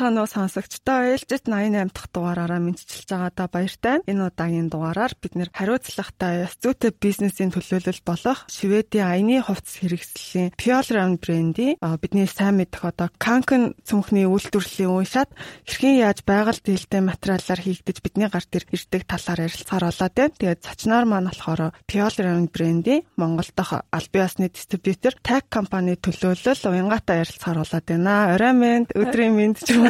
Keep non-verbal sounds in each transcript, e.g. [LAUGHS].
Уу сонсогчдоо. Ээлжит 88 дахь дугаараараа мэдчилж байгаадаа баяртай. Энэ удаагийн дугаараар бид нэр хариуцлагатай зүйтэй бизнесийн төлөөлөл болох Шведийн аяны хувцас хэрэгслийн Round бренди бидний сайн мэдэх одоо Kanken цүнхний үйлдвэрлэлийн уншаад хэрхэн яаж байгаль дийлтэй материалаар хийгдэж бидний гар дээр ирдэг талаар ярилцахаар болоод байна. Тэгээд цочноор маань болохоор Round бренди Монгол дахь аль биесны дистрибьютор Tag компани төлөөлөл уянгаатай ярилцахаар болоод байна. Орой минь өдрийн минь ч юм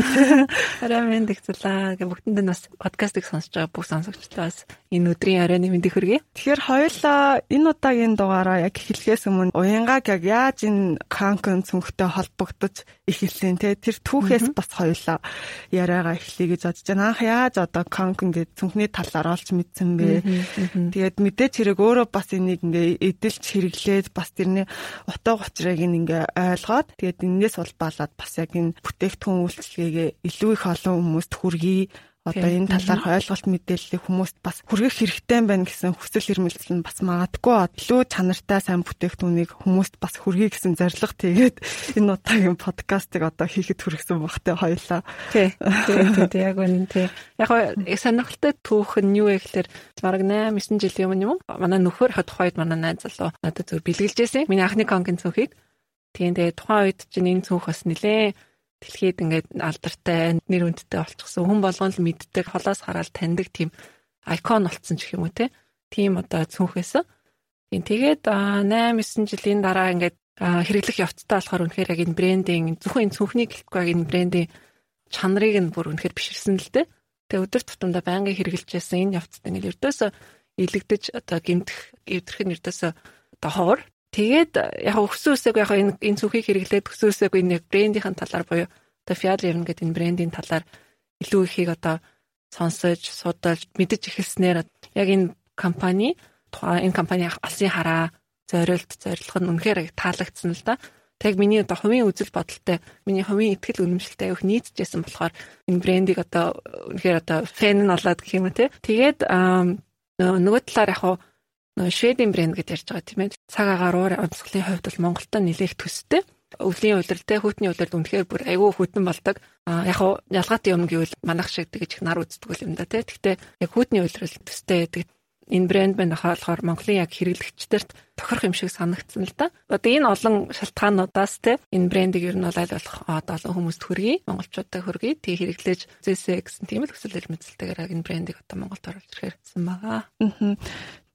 Орой минь гэгцлээ. Гэ бүгдэнд нь бас подкастыг сонсож байгаа бүх сонсогчдоо бас энэ өдрийн оройны мэндийг хүргэе. Тэгэхээр хоёулаа энэ удаагийн дугаараа яг эхлэхээс өмнө уянгааг яг яаж энэ канкон цүнхтэй холбогдож эхэлсэн те тэр түүхээс бас хоёулаа яриагаа эхлэе гэж бодож байна. Анх яаж одоо канкон гэдэг цүнхний талаар олж мэдсэн бэ? Тэгээд мэдээч хэрэг өөрөө бас энийг ингээ эдэлж хэрэглээд бас тэрний утга учирыг ингээ ойлгоод тэгээд энэс улбаалаад бас яг энэ бүтээгдэхүүн үйлчлэгээ илүү их олон хүмүүст хүргэе одоо энэ талаарх ойлголт мэдээллийг хүмүүст бас хүргэх хэрэгтэй байна гэсэн хүсэл эрмэлзэл нь бас магадгүй илүү чанартай сайн бүтээгдэхүүнийг хүмүүст бас хүргэе гэсэн зорилго тэгээд [LAUGHS] энэ удаагийн подкастыг одоо хийхэд хүргэсэн багтай хоёлаа. Тий. Тий, яг үнэн тий. Яг сонирхолтой түүх нь юу вэ гэхээр бараг 8 9 жилийн өмнө юм? Манай нөхөр хад тухайд манай найз залуу надад зөв бэлгэлжсэн. Миний анхны конкин цүнхийг. Тийм тэгээд тухайн үед чинь энэ цүнх бас нилээ дэлхийд ингээд алдартай нэр хүндтэй болчихсон. Хүн болгон л мэддэг холоос хараад таньдаг тийм айкон болцсон ч юм уу те тийм одоо цүнхээс тийм тэгээд 8 9 жилийн дараа ингээд хэрэглэх явцтай болохоор үнэхээр яг энэ брендинг зөвхөн энэ цүнхний гэлтгүй яг энэ брендийн чанарыг нь бүр үнэхээр биширсэн л дээ тэгээ өдөр тутамдаа байнгын хэрэгжилж байсан энэ явцад ингээд ердөөсөө илэгдэж одоо гимтэх эвдэрх нь ердөөсөө одоо ховор Тэгээд яг үсээг яг энэ энэ сүхийг хэрэглээд үсээг энэ брендийн талаар буюу одоо Fiat-ийн гэдэг энэ брендийн талаар илүү ихийг одоо сонсож, судалж, мэдэж эхэлснээр яг энэ компани тухайн энэ компани алсын хараа зориулт зорилго нь үнэхээр таалагдсан л да. Тэг миний одоо хувийн үзэл бодолтой, миний хувийн ихтгэл үнэмшилтэй авих нийцжсэн болохоор энэ брендийг одоо үнэхээр одоо фэн нь болоод гэх юм те. Тэгээд нөгөө талаар яг нөгөө шведийн брэнд гэж ярьж байгаа тийм ээ. Цаг агаар уур онцлогийн хувьд бол Монголд нэлээх төстэй. Өвлийн те хүүтний улирал үнэхээр бүр айгүй хүйтэн болдог. А яг хуу ялгаатай юм гэвэл манах шиг тэгэж их нар үздэг юм да те. Гэхдээ яг хүүтний улирал төстэй гэдэг энэ брэнд байна болохоор Монголын яг хэрэглэгчдэрт тохирох юм шиг санагдсан л да. Одоо энэ олон шалтгаануудаас те энэ брэндийг ер нь бол аль болох олон хүмүүст хүргэе, монголчуудад хүргэе. Тэг хэрэглэж зээсэ гэсэн тийм л хүсэл эрмэлзэлтэйгээр энэ брэндийг одоо Монголд оруулж ирэхэрсэн байгаа. Аа.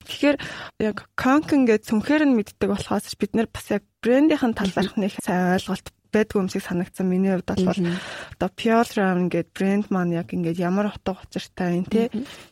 Тэгэхээр яг Конкен гэж цүнхээр нь мэддэг болохоос бид нэр бас яг брендийнхэн талаарх нэг сайн ойлголт байдгүй юм шиг санагдсан. Миний хувьд бол одоо Pure Round гэдэг брэнд маань яг ингээд ямар утга учиртай юм те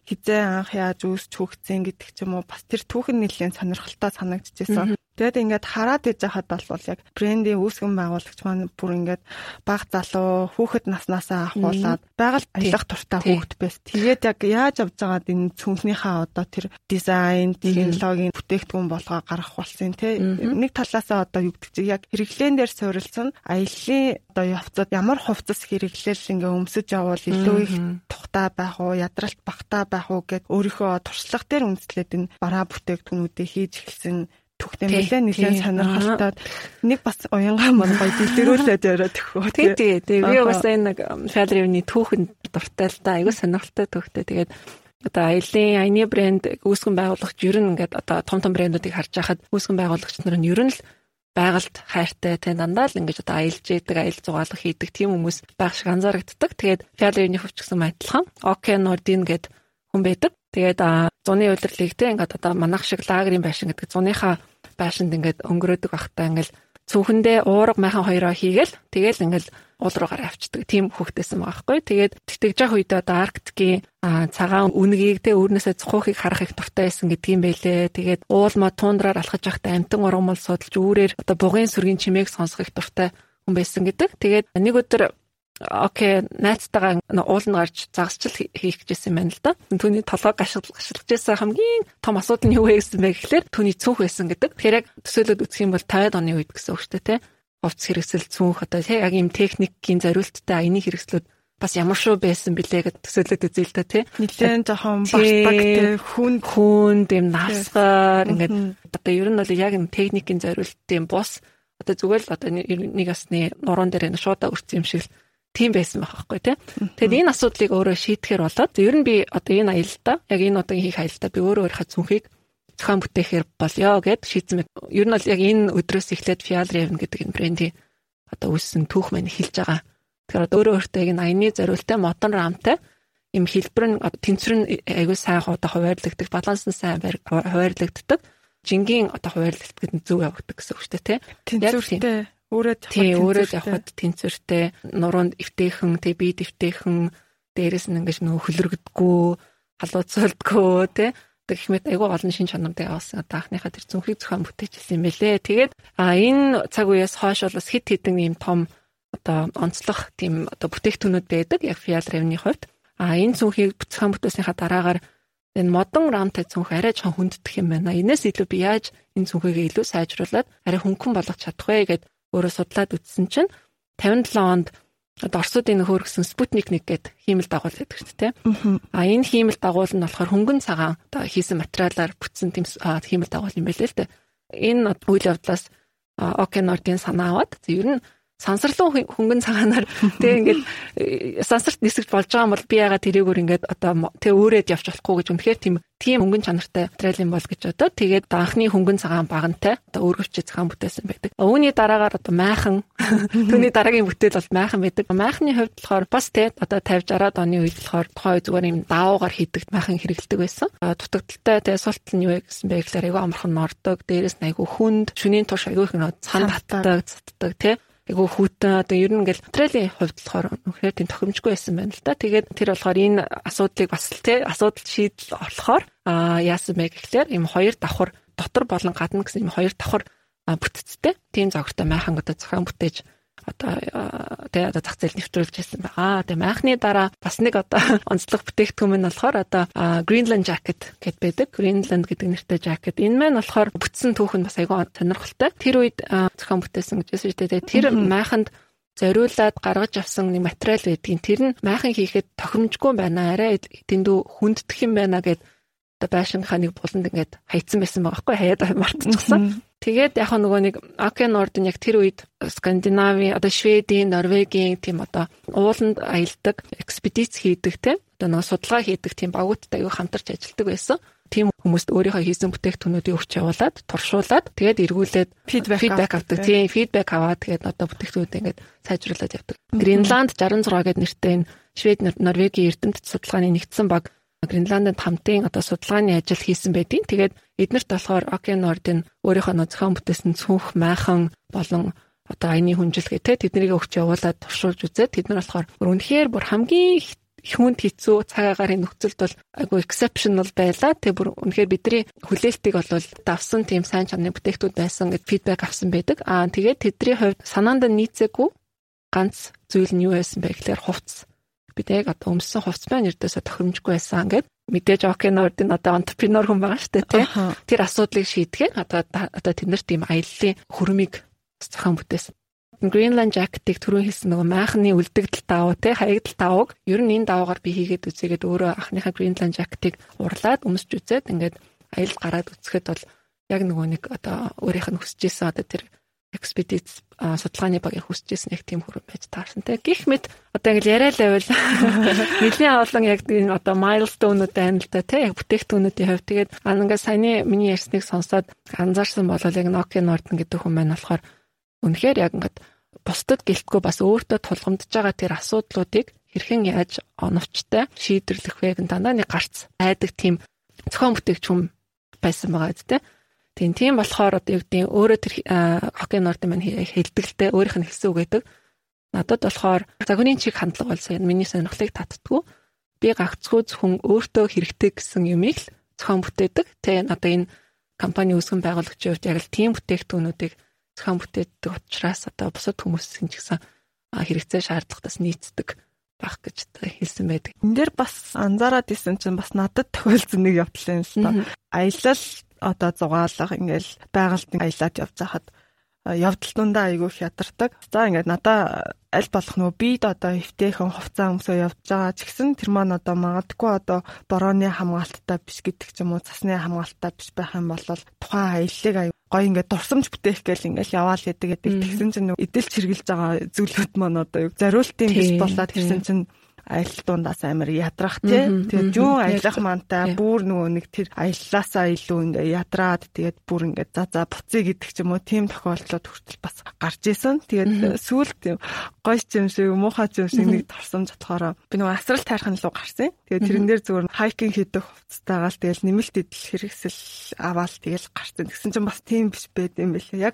хизээ анх яаж үүсч хөгцсөн гэдэг ч юм уу бас тэр түүхэн нэлийн сонирхолтой санагдчихсэн. Тэгэд ингээд хараад иж хахад бол яг брендийн үүсгэн байгуулагч маань бүр ингээд баг залуу хүүхэд наснаасаа ахуулаад байгаль аялах туртай хүүхэд байс. Тэгээд яг яаж авж байгаад энэ цүнхнийхээ одоо тэр дизайн, технологийн бүтээгдэхүүн болгоо гаргах болсон те. Нэг талаасаа одоо юу гэдэг чинь яг хэрэглэн дээр суурилсан аяллаа одоо явцад ямар хувцас хэрэглэл ингээ өмсөж явбал илүү их тухтай байх уу, ядралт багтаа байх уу гэд өөрийнхөө туршлага дээр үндэслээд энэ бараа бүтээгдэхүүнүүдээ хийж эхэлсэн түүхтэй нэлээ нэлээ сонирхолтой. Нэг бас уянгаа маань гоё дэлгэрүүлээд яриад өгөө тий тий. тий би бас энэ нэг шалривны түүхэн дуртай л да. Аягүй сонирхолтой түүхтэй тэгээд одоо аялын аяны брэнд үүсгэн байгуулагч ер нь ингээд одоо том том брэндүүдийг харж байхад үүсгэн байгуулагч нар нь ер нь л байгальд хайртай тэ дандаа л ингэж одоо аялж яадаг аял зугаалга хийдэг тийм хүмүүс байх шиг анзаарэгддэг. Тэгээд Фиалерны хөвч гэсэн адилхан Оке Нордин гэд хүн байдаг. Тэгээд зуны удирлыг тэ ингээд одоо манах шиг лагерийн байшин гэдэг зуныхаа байшинд ингээд өнгөрөөдөг байхдаа ингээл цүнхэндээ уурга майхан хоёроо хийгээл тэгэл ингээл уул руугаар авчдаг тийм хөвгтэйсэн байгаа хгүй. Тэгээд тэтгэж явах үедээ одоо Арктикийн цагаан үнгийг тэ өөрнөөсөө цухуухыг харах их дуртай байсан гэдгийм байлээ. Тэгээд уулма тундраар алхаж явахдаа амтан ургамал судалж үүрээр одоо бугын сүргийн чимээг сонсох их дуртай хүн байсан гэдэг. Тэгээд нэг өдөр окей найцтайгаа уул нь гарч загасчил хийх гэжсэн юм байна л да. Түүний толгой гашил гашилгажсэн хамгийн том асуудал нь юу вэ гэсэн бэ гэхлээр түүний цүнх байсан гэдэг. Тэгэхээр яг төсөөлөд үзэх юм бол 50-аад оны үед гэсэн үг шүү дээ, тэ. Хувц хэрэгсэл цүнх одоо тэ яг ийм техникийн зориулттай аяны хэрэгслүүд бас ямар шүү байсан бilé гэд төсөөлөд үзээ л да тий. Нилээн жоохон бартаг тий хүн хүн дэм насгаар ингээд одоо ер нь бол яг юм техникийн зориултын бус одоо зүгээр л одоо нэг асны нуруунд дээр шуудаа өрцсөн юм шиг л тийм байсан байх байхгүй тий. Тэгэд энэ асуудлыг өөрөө шийдэхэр болоод ер нь би одоо энэ аялалтаа яг энэ удаагийн хийх аялалтаа би өөрөө өөрийнхөө зүнхийг зохион бүтээхээр болёо гэд шийдсэн мэт. Ер нь бол яг энэ өдрөөс эхлээд Fial Raven гэдэг энэ брендийн одоо үүссэн түүх маань эхэлж байгаа. Тэгэхээр одоо өөрөө өөртөө энэ аяны зориултай модон рамтай им хэлбэр нь тэнцвэр нь аягүй сайн одоо хуваарлагддаг, баланс нь сайн хуваарлагддаг. Жингийн одоо хуваарлагддаг нь зөв явагддаг гэсэн үг шүү дээ, тий. Тэнцвэртэй өөрөө тий өөрөө явхад тэнцвэртэй нуруунд эвтэйхэн тий бие эвтэйхэн дээрэс нь ингэж нөө хөлрөгдгөө халууцуулдгөө тий гэх мэт айгүй олон шин чанартай явуулсан одоо анхныхаа тэр зүнхийг зохион бүтээчихсэн юм бэлээ. Тэгээд а энэ цаг үеэс хойш бол бас хит хитэн ийм том одоо онцлог тийм одоо бүтээгтүүнүүд байдаг яг Fial Revenue хувьд. А энэ зүнхийг зохион бүтээснийхаа дараагаар энэ модон рамтай цүнх арай ч хүнддэх юм байна. Инээс илүү би яаж энэ цүнхийг илүү сайжруулад арай хөнгөн болгох чадах вэ гэд өөрөө судлаад үзсэн чинь 57 онд Оросуудын хөөргсөн Спутник 1 гэдэг хиймэл дагуул гэдэг шүү дээ. А энэ хиймэл дагуул нь болохоор хөнгөн цагаан одоо хийсэн материалаар бүтсэн хиймэл дагуул юм байлээ л дээ. Энэ үйл явдлаас Океанордын санаа аваад ер нь сансарлан хөнгөн цагаанаар [LAUGHS] тэг ингээд э, сансарт нисэж болж байгаа юм бол би ягаад тэрийгөр ингээд одоо тэг өөрөөд явж болохгүй гэж үнэхээр тийм тийм хөнгөн чанартай материал юм бол гэж одоо тэгээд анхны хөнгөн цагаан багантай одоо өөргөвчөө цагаан бүтээсэн байдаг. Үүний дараагаар одоо майхан [LAUGHS] түүний дараагийн бүтээл бол майхан байдаг. Майхны хувьд болохоор бас тэг одоо 50 60-аад оны үед болохоор тухай зүгээр юм даавуугаар хийдэг майхан хэрэгэлдэг байсан. Дутагдaltaй тэг султал нь юу гэсэн бэ гэхээр айгүй амархан нордог, дээрээс нь айгүй хүнд, шүнийн турш айгүй их нөө цан татдаг, цатдаг тий айгу хүүтэн одоо ер нь ингээл материалын хувьд болохоор үнэхээр тийм тохиромжгүй байсан байна л да. Тэгээд тэр болохоор энэ асуудлыг бас тий асуудал шийдэл болохоор а яасан бэ гэхлээр ийм хоёр давхар дотор болон гадна гэсэн ийм хоёр давхар бүтцтэй тийм загвартай майхан одоо зохион бүтээж одоо тэгээ одоо зах зээл нэвтрүүлж байсан байгаа. Тэгээ майхны дараа бас нэг одоо [LAUGHS] онцлог бүтээгдэхүүн нь болохоор одоо Greenland jacket гэд байдаг. Greenland гэдэг нэртэй jacket. Энэ маань болохоор бүтсэн түүх нь бас айгүй сонирхолтой. Тэр үед зохион бүтээсэн гэж байсан шүү дээ. Тэр майханд зориулаад гаргаж авсан нэг материал байдгийн тэр нь майхан хийхэд тохиромжгүй байна. Арай дэндүү хүнддэх юм байна гэд одоо байшингийнхаа нэг буланд ингээд хайцсан байсан байгаа байхгүй хаяад [LAUGHS] мартчихсан. Тэгээд яг нөгөө нэг Окен ордын яг тэр үед Скандинави, одоо Шведийн, Норвегийн тийм одоо ууланд аялдаг, экспедиц хийдэг те. Одоо нөгөө судалгаа хийдэг тийм багуудтай аюу хамтарч ажилладаг байсан. Тийм хүмүүст өөрийнхөө хийсэн бүтээгдэхүүнүүдийг өгч явуулаад, туршуулад тэгээд эргүүлээд фидбек авдаг. Тийм фидбек аваад тэгээд одоо бүтээгдэхүүнүүдээ ингээд сайжруулад явдаг. Гренланд 66 гэдэг нэртэй энэ Швед, Норвегийн эрдэмтэд судалгааны нэгдсэн баг Гренландд хамтын одоо судалгааны ажил хийсэн байдیں۔ Тэгээд эднэрт болохоор Океан Ордын өөрийнхөө зохион бүтээсэн цүнх майхан болон одоо аяны хүнжилгээ те тэднийг өгч явуулаад туршуулж үзээд тэд нар болохоор үнэхээр бүр хамгийн хүнд хэцүү цаг агаарын нөхцөлд бол айгу exceptional байлаа. Тэгээ бүр үнэхээр бидний хүлээлтийг бол давсан тийм сайн чанарын бүтээгтүүд байсан гэд фидбек авсан байдаг. Аа тэгээд тэдний хувьд санаанд нийцээгүй ганц зүйл нь юу байсан бэ гэхээр хувцс бид яг одоо өмссөн хувцс маань ердөөсө тохиромжгүй байсан гэд мэдээж океанордын одоо entrepreneur хүн байгаа штэ тий. Тэр асуудлыг шийдэхэд одоо одоо тэднэрт ийм аяллаа хөрмийг зохион бүтээсэн. Greenland jacket-ыг түрүү хэлсэн нөгөө майхны үлдэгдэл давуу те хаягдал давууг ер нь энэ давуугаар би хийгээд үзээгээд өөрөө анхныхаа Greenland jacket-ыг урлаад өмсч үзээд ингээд аялал гараад үцхэд бол яг нөгөө нэг одоо өөрийнх нь хүсэж исэн одоо тэр экспедиц судалгааны багийн хүсэжсэн яг тийм хүрэн байж таарсан те. Гэх мэт одоо ингээл яриа л байвал нэлийн олон яг энэ одоо майлстоунууд байна л да те. Яг бүтээгтүүнүүдийн хувьд тэгээд ингээд саяны миний ярьсныг сонсоод анзаарсан бол яг Nokia Norden гэдэг хүн маань болохоор үнэхээр яг ингээд бусдад гэлтгүй бас өөртөө тулгамдж байгаа тэр асуудлуудыг хэрхэн яаж оновчтой шийдэрлэх вэ гэн дандаа нэг гарц айдаг тийм зохион бүтээгч хүн байсан байгаа гэдэг те Тийм тийм болохоор одоо юу гэдэг өөрөө тэр хоккей норд маань хэлдэгтэй өөрийнх нь хэлсэн үг гэдэг. Надад болохоор загварын чиг хандлага бол сайн миний сонирхлыг татдаггүй. Би гагцхүү зөвхөн өөртөө хэрэгтэй гэсэн юмыг л зохион бүтээдэг. Тэ одоо энэ компани үүсгэн байгуулагчийн хувьд яг л тийм бүтээгдэхүүнүүдийг зохион бүтээдэг учраас одоо бусад хүмүүсийн ч гэсэн хэрэгцээ шаардлагатаас нийцдэг байх гэж хэлсэн байдаг. Энд дээр бас анзаараад исэн чинь бас надад тохиолдсон нэг явдал юм л та. Аялал одоо зугаалга ингээл байгальд аялаад явж хахад явдал дундаа айгүй их ядардаг. За ингээд надаа аль болох нөө бид одоо эвтэйхэн хувцас өмсөө явж байгаа ч гэсэн тэр маань одоо магадгүй одоо борооны хамгаалттай биш гэдэг ч юм уу цасны хамгаалттай биш байх юм бол тухайн аяллыг аюу гоё ингээд дурсамж бүтээх гээл ингээд яваал яадаг гэдэг. Тэгсэн чинь эдэлж хэрглэж байгаа зүйлүүд маань одоо юу? Зариултын биш болоод ирсэн чинь аялал дундаас амар ядрах тий. Тэгээд юу аялах мантай бүр нөгөө нэг тэр аяллаасаа илүү ингээ ядраад тэгээд бүр ингээ за за буцъя гэдэг ч юм уу тийм тохиолдлууд хүртэл бас гарч исэн. Тэгээд сүүлд гоё юм шиг муухай юм шиг нэг торсон жатхаараа би нөгөө асрал тайрхан руу гарсан. Тэгээд тэрэн дээр зүгээр хайкинг хийдэг хувцастайгаал тэгэл нэмэлт идэл хэрэгсэл аваал тэгэл гарсан. Тэгсэн чинь бас тийм биш байд юм байлаа. Яг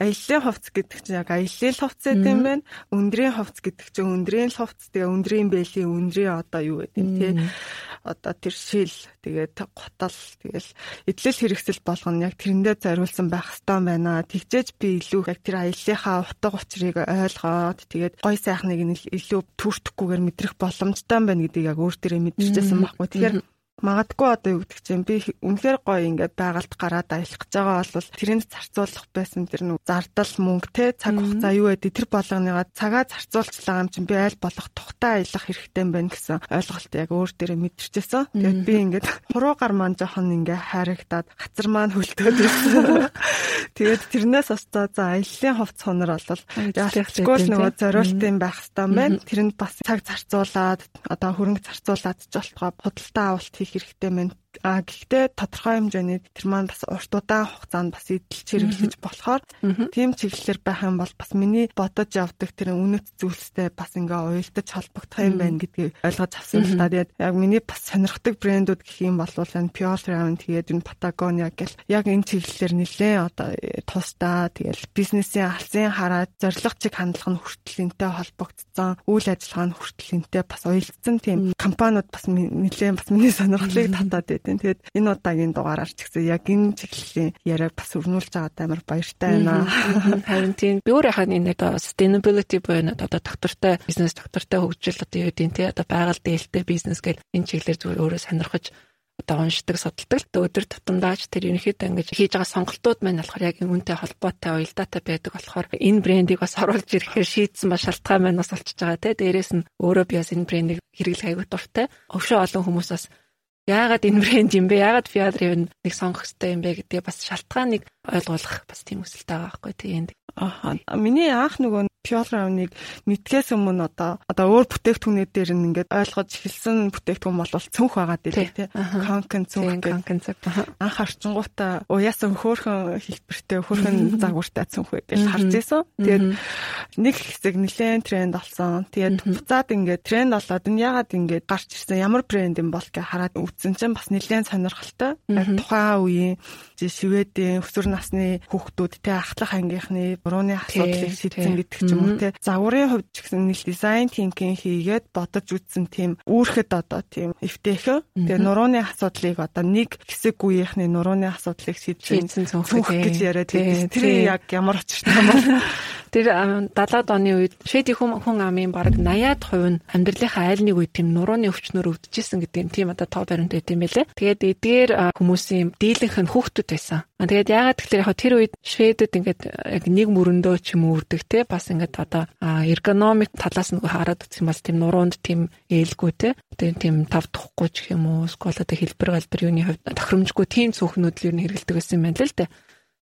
аяллаа хувц гэдэг чинь яг аяллаа хувц гэдэг юм байна. Өндрийн хувц гэдэг чинь өндрийн хувц тэгээ өндрийн бэлийн үнрийн одоо юу гэдэг юм те одоо тэр шил тэгээд готал тэгэл эдлэл хэрэгсэл болгоно яг тэрэндээ зориулсан байх хэвээр байна. Тэгжээж би илүү яг тэр аяллахаа утга учирыг ойлгоод тэгээд гой сайхныг илүү түртэхгүйгээр мэдрэх боломжтой байна гэдгийг яг өөр төрөө мэдчихсэн байхгүй. Тэгэхээр Магадгүй одоо юу гэдэг чинь би үнэхээр гоё ингээд байгальд гараад аялах гэж байгаа бол тэрэнд зарцуулах байсан тэр нүү зардал мөнгө те цаг хугацаа юу гэдэг тэр болгоныгаа цагаа зарцуулчлаа юм чинь би аль болох тухтай аялах хэрэгтэй юм байна гэсэн ойлголт яг өөр дээрээ мэдэрчээсэн. Тэгээд би ингээд хуруу гар маань жоохон ингээд харагдаад хацар маань хөлтөөд ирсэн. [LAUGHS] Тэгээд тэрнээс остоо за аяллаа хувц хонор бол яалтчгүй л нөгөө зориултын байх хэрэгтэй юм байна. Тэрэнд бас цаг зарцуулаад одоо хөрөнгө зарцуулаад ч болтгоо худалдаа авалт хийх хэрэгтэй мэн А гэхдээ тодорхой хэмжээний тэр маань бас урт удаан хугацаанд бас эдэлж хэрэглэж болохоор тийм чиглэлээр байх юм бол бас миний бодож явдаг тэр үнэт зүйлстэй бас ингээ уялдаж холбогдох юм байна гэдгийг ойлгож авсан л та. Тэгээд яг миний бас сонирхдаг брэндүүд гэх юм бол энэ Pure Round тэгээд энэ Patagonia гэл яг энэ чиглэлээр нэлээд одоо тусдаа тэгээд бизнесийн алсын хараад зорилго чиг хандлага нь хүртэл энтэй холбогдсон үйл ажиллагаа нь хүртэл энтэй бас уялдсан тийм компаниуд бас нэлээд бас миний сонирхлыг татаад байдаг тийм. Тэгээд энэ удаагийн дугаараар ч гэсэн яг энэ чиглэлийн яриаг бас өрнүүлж байгаад амар баяртай байна. Харин тийм би өөр яхаа нэг sustainability буюу одоо доктортой бизнес доктортой хөгжил одоо юу гэдэг тийм одоо байгаль дээлтэй бизнес гэл энэ чиглэлээр зүгээр өөрөө сонирхож одоо уншдаг судалдаг л өдөр тутамдаач тэр ерөнхийдөө ингэж хийж байгаа сонголтууд маань болохоор яг үүнтэй холбоотой уялдаатай байдаг болохоор энэ брендийг бас оруулж ирэхээр шийдсэн ба шалтгаан маань бас олчж байгаа те дээрэс нь өөрөө би бас энэ брендийг хэрэглэх аягүй дуртай өвшөө олон хүмүүс бас яагаад энэ брэнд юм бэ? Яагаад Fiat Driven нэг сонгох хэрэгтэй юм бэ гэдгээ бас шалтгааныг ойлгуулах бас тийм хүсэлтэй байгаа байхгүй тийм. Аа. Миний анх нөгөө Pure Round-ыг мэдгээс өмнө одоо одоо өөр бүтээгдэхүүнүүд дээр нь ингээд ойлгож эхэлсэн бүтээгдэхүүн бол цүнх байгаа дээ тий. Конкен цүнх конкен цүнх. Анх харчингуудаа уяасан хөөхөн хэлбэртэй хөөхөн загвартай цүнх гэж харж исэн. Тэгээд нэг хэсэг нэлээд тренд болсон. Тэгээд буцаад ингээд тренд болоод энэ ягаад ингээд гарч ирсэн ямар брэнд юм бол гэж хараад үзсэн чинь бас нэлээд сонирхолтой. Тухайн үеийн шивэдийн өсвөр насны хүүхдүүд те ахлах ангийнхны бурууны асуудлыг шийдсэн гэдэг ч юм уу те загварын хувьд ч гэсэн нэг дизайн тинкинг хийгээд бодож үзсэн тийм үүрхэд одоо тийм эвтэйхэн тэгээ нурууны асуудлыг одоо нэг хэсэг үеийнхний нурууны асуудлыг шийдсэн цонх гэж яриад тэр яг ямар очиртай юм бол [LAUGHS] Тэр 70-аад оны үед шведийн хүн амын бараг 80-аад хувь нь амьдралынхаа айл нэг үед тийм нурууны өвчнөр өвдөжсэн гэдэг юм тийм одоо тоо баримт байт юм байлээ. Тэгээд эдгээр хүмүүсийн дийлэнх нь хүүхдүүд байсан. Тэгээд яагаад тэгэхээр яг тэр үед шведэд ингээд яг нэг мөрөндөө ч юм уу үрдэг те бас ингээд одоо эргономик талаас нь хараад юм бол тийм нуруунд тийм ээлгүй те. Тэгээд тийм тав тухгүй ч юм уу скол одоо хэлбэр галбар юуны хувьд тохиромжгүй тийм цөөхнүүд л юу хэрэгэлдэг байсан юм байна л дээ.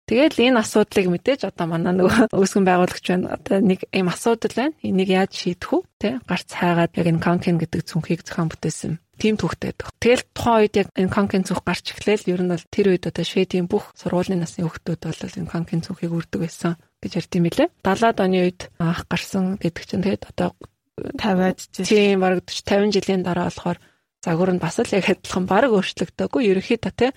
Тэгэл энэ асуудлыг мэдээж одоо манай нөгөө үүсгэн байгуулагч байна. Одоо нэг ийм асуудал байна. Энийг яаж шийдэх вэ? Тэ гарц хайгаад яг энэ конкен гэдэг цүнхийг зохион бүтээсэн. Тим түүхтэй байдаг. Тэгэл тухайн үед яг энэ конкен цүнх гарч эхлээл ер нь бол тэр үед одоо Шведийн бүх сургуулийн насны хүүхдүүд бол энэ конкен цүнхийг үрдэг байсан гэж ярьд юм билэ. 70-аад оны үед анх гарсан гэдэг чинь тэгээд одоо 50-аад тийм бараг 50 жилийн дараа болохоор загвар нь бас л яг адилхан баг өөрчлөгдөөгүй. Ерөнхий та тий.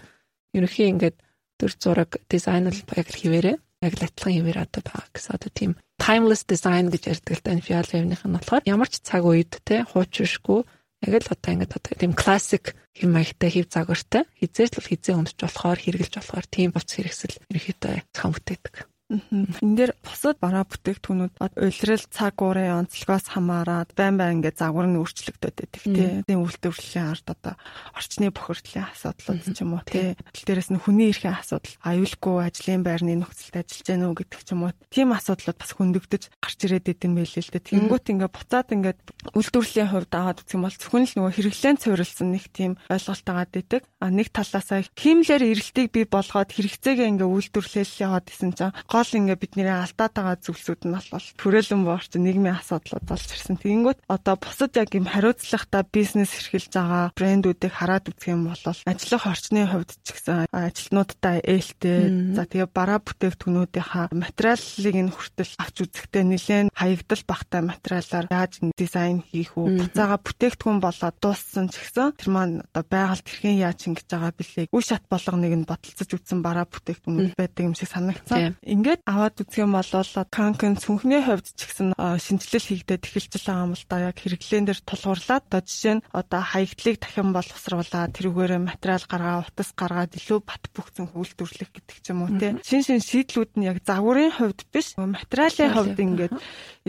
Ерөнхий ингээд төр зураг дизайн л яг л хിവэрэ яг л адилхан хിവэр одоо гэсэн одоо тийм timeless design гэж ярьдаг л тань Fiat Wave-ийнх нь болохоор ямар ч цаг үед те хуучршгүй яг л одоо ингээд одоо тийм классик хэм маягтай хэв загвартай хизээч л хизээ өмдөж болохоор хэрглэж болохоор тийм буц хэрэгсэл ерөөхдөө цахан бүтээдэг. Энэ дээр бусад бараа бүтээгдэхүүнүүд улирал цаг уурын онцлогоос хамаарат байн байн ингээд загвар нь өөрчлөгдөд байдаг тий. Үйлдвэрлэлийн ард одоо орчны бохирдлын асуудлууд ч юм уу тий. Дээрээс нь хүний эрхийн асуудал, аюулгүй ажлын байрны нөхцөлд ажиллаж гэнэ үү гэдэг ч юм уу. Тийм асуудлууд бас хөндөгдөж гарч ирээд идэм байлээ л дээ. Тэнгүүт ингээд буцаад ингээд үйлдвэрлэлийн хувьд аваад үзэх юм бол зөвхөн л нөгөө хэрэглэн цувралсан нэг тийм ойлголт агаад идэг. А нэг талаасаа химлэр эрэлтийг бий болгоод хэрэгцээгээ ингээ үйлдвэрлэл яваад исэн чинь гол ингээ бидний алдаад байгаа зүйлсүүд нь бол төрөлөн боорч нийгмийн асуудлууд болж ирсэн. Тэгэнгүүт одоо бусад яг юм хариуцлагатай бизнес эрхэлж байгаа брэндүүдийг хараад үзэх юм бол ажиллах орчны хувьд ч гэсэн ажилтнуудтай ээлтэй. За тэгээ бараа бүтээгдэхүүнүүдийнхаа материалыг нь хүртэл авч үзэхдээ нэлээд хаягдал багтай материалаар яаж дизайн хийх үү? Буцаага бүтээгдэхүүн болоод дууссан ч гэсэн тэр маань одоо байгальд хэрхэн яаж ингэж байгаа бэлээ. Үе шат болгоныг нь бодолцож үтсэн бараа бүтээгдэхүүн байдаг юм шиг санагдсан. Ингээд аваад үзэх юм бол Канкен цүнхний хувьд ч гэсэн шинжилэл хийгдээд эхэлж байгаа юм л да. Яг хэрэглэн дээр тулгуурлаад одоо жишээ нь одоо хаягдлыг дахин боловсруулаад тэрүүгээрээ материал гаргаа, утас гаргаад илүү бат бөхцөн үйлдвэрлэх гэдэг ч юм уу те. Шин шин шийдлүүд нь яг загварын хувьд биш материалын хувьд ингээд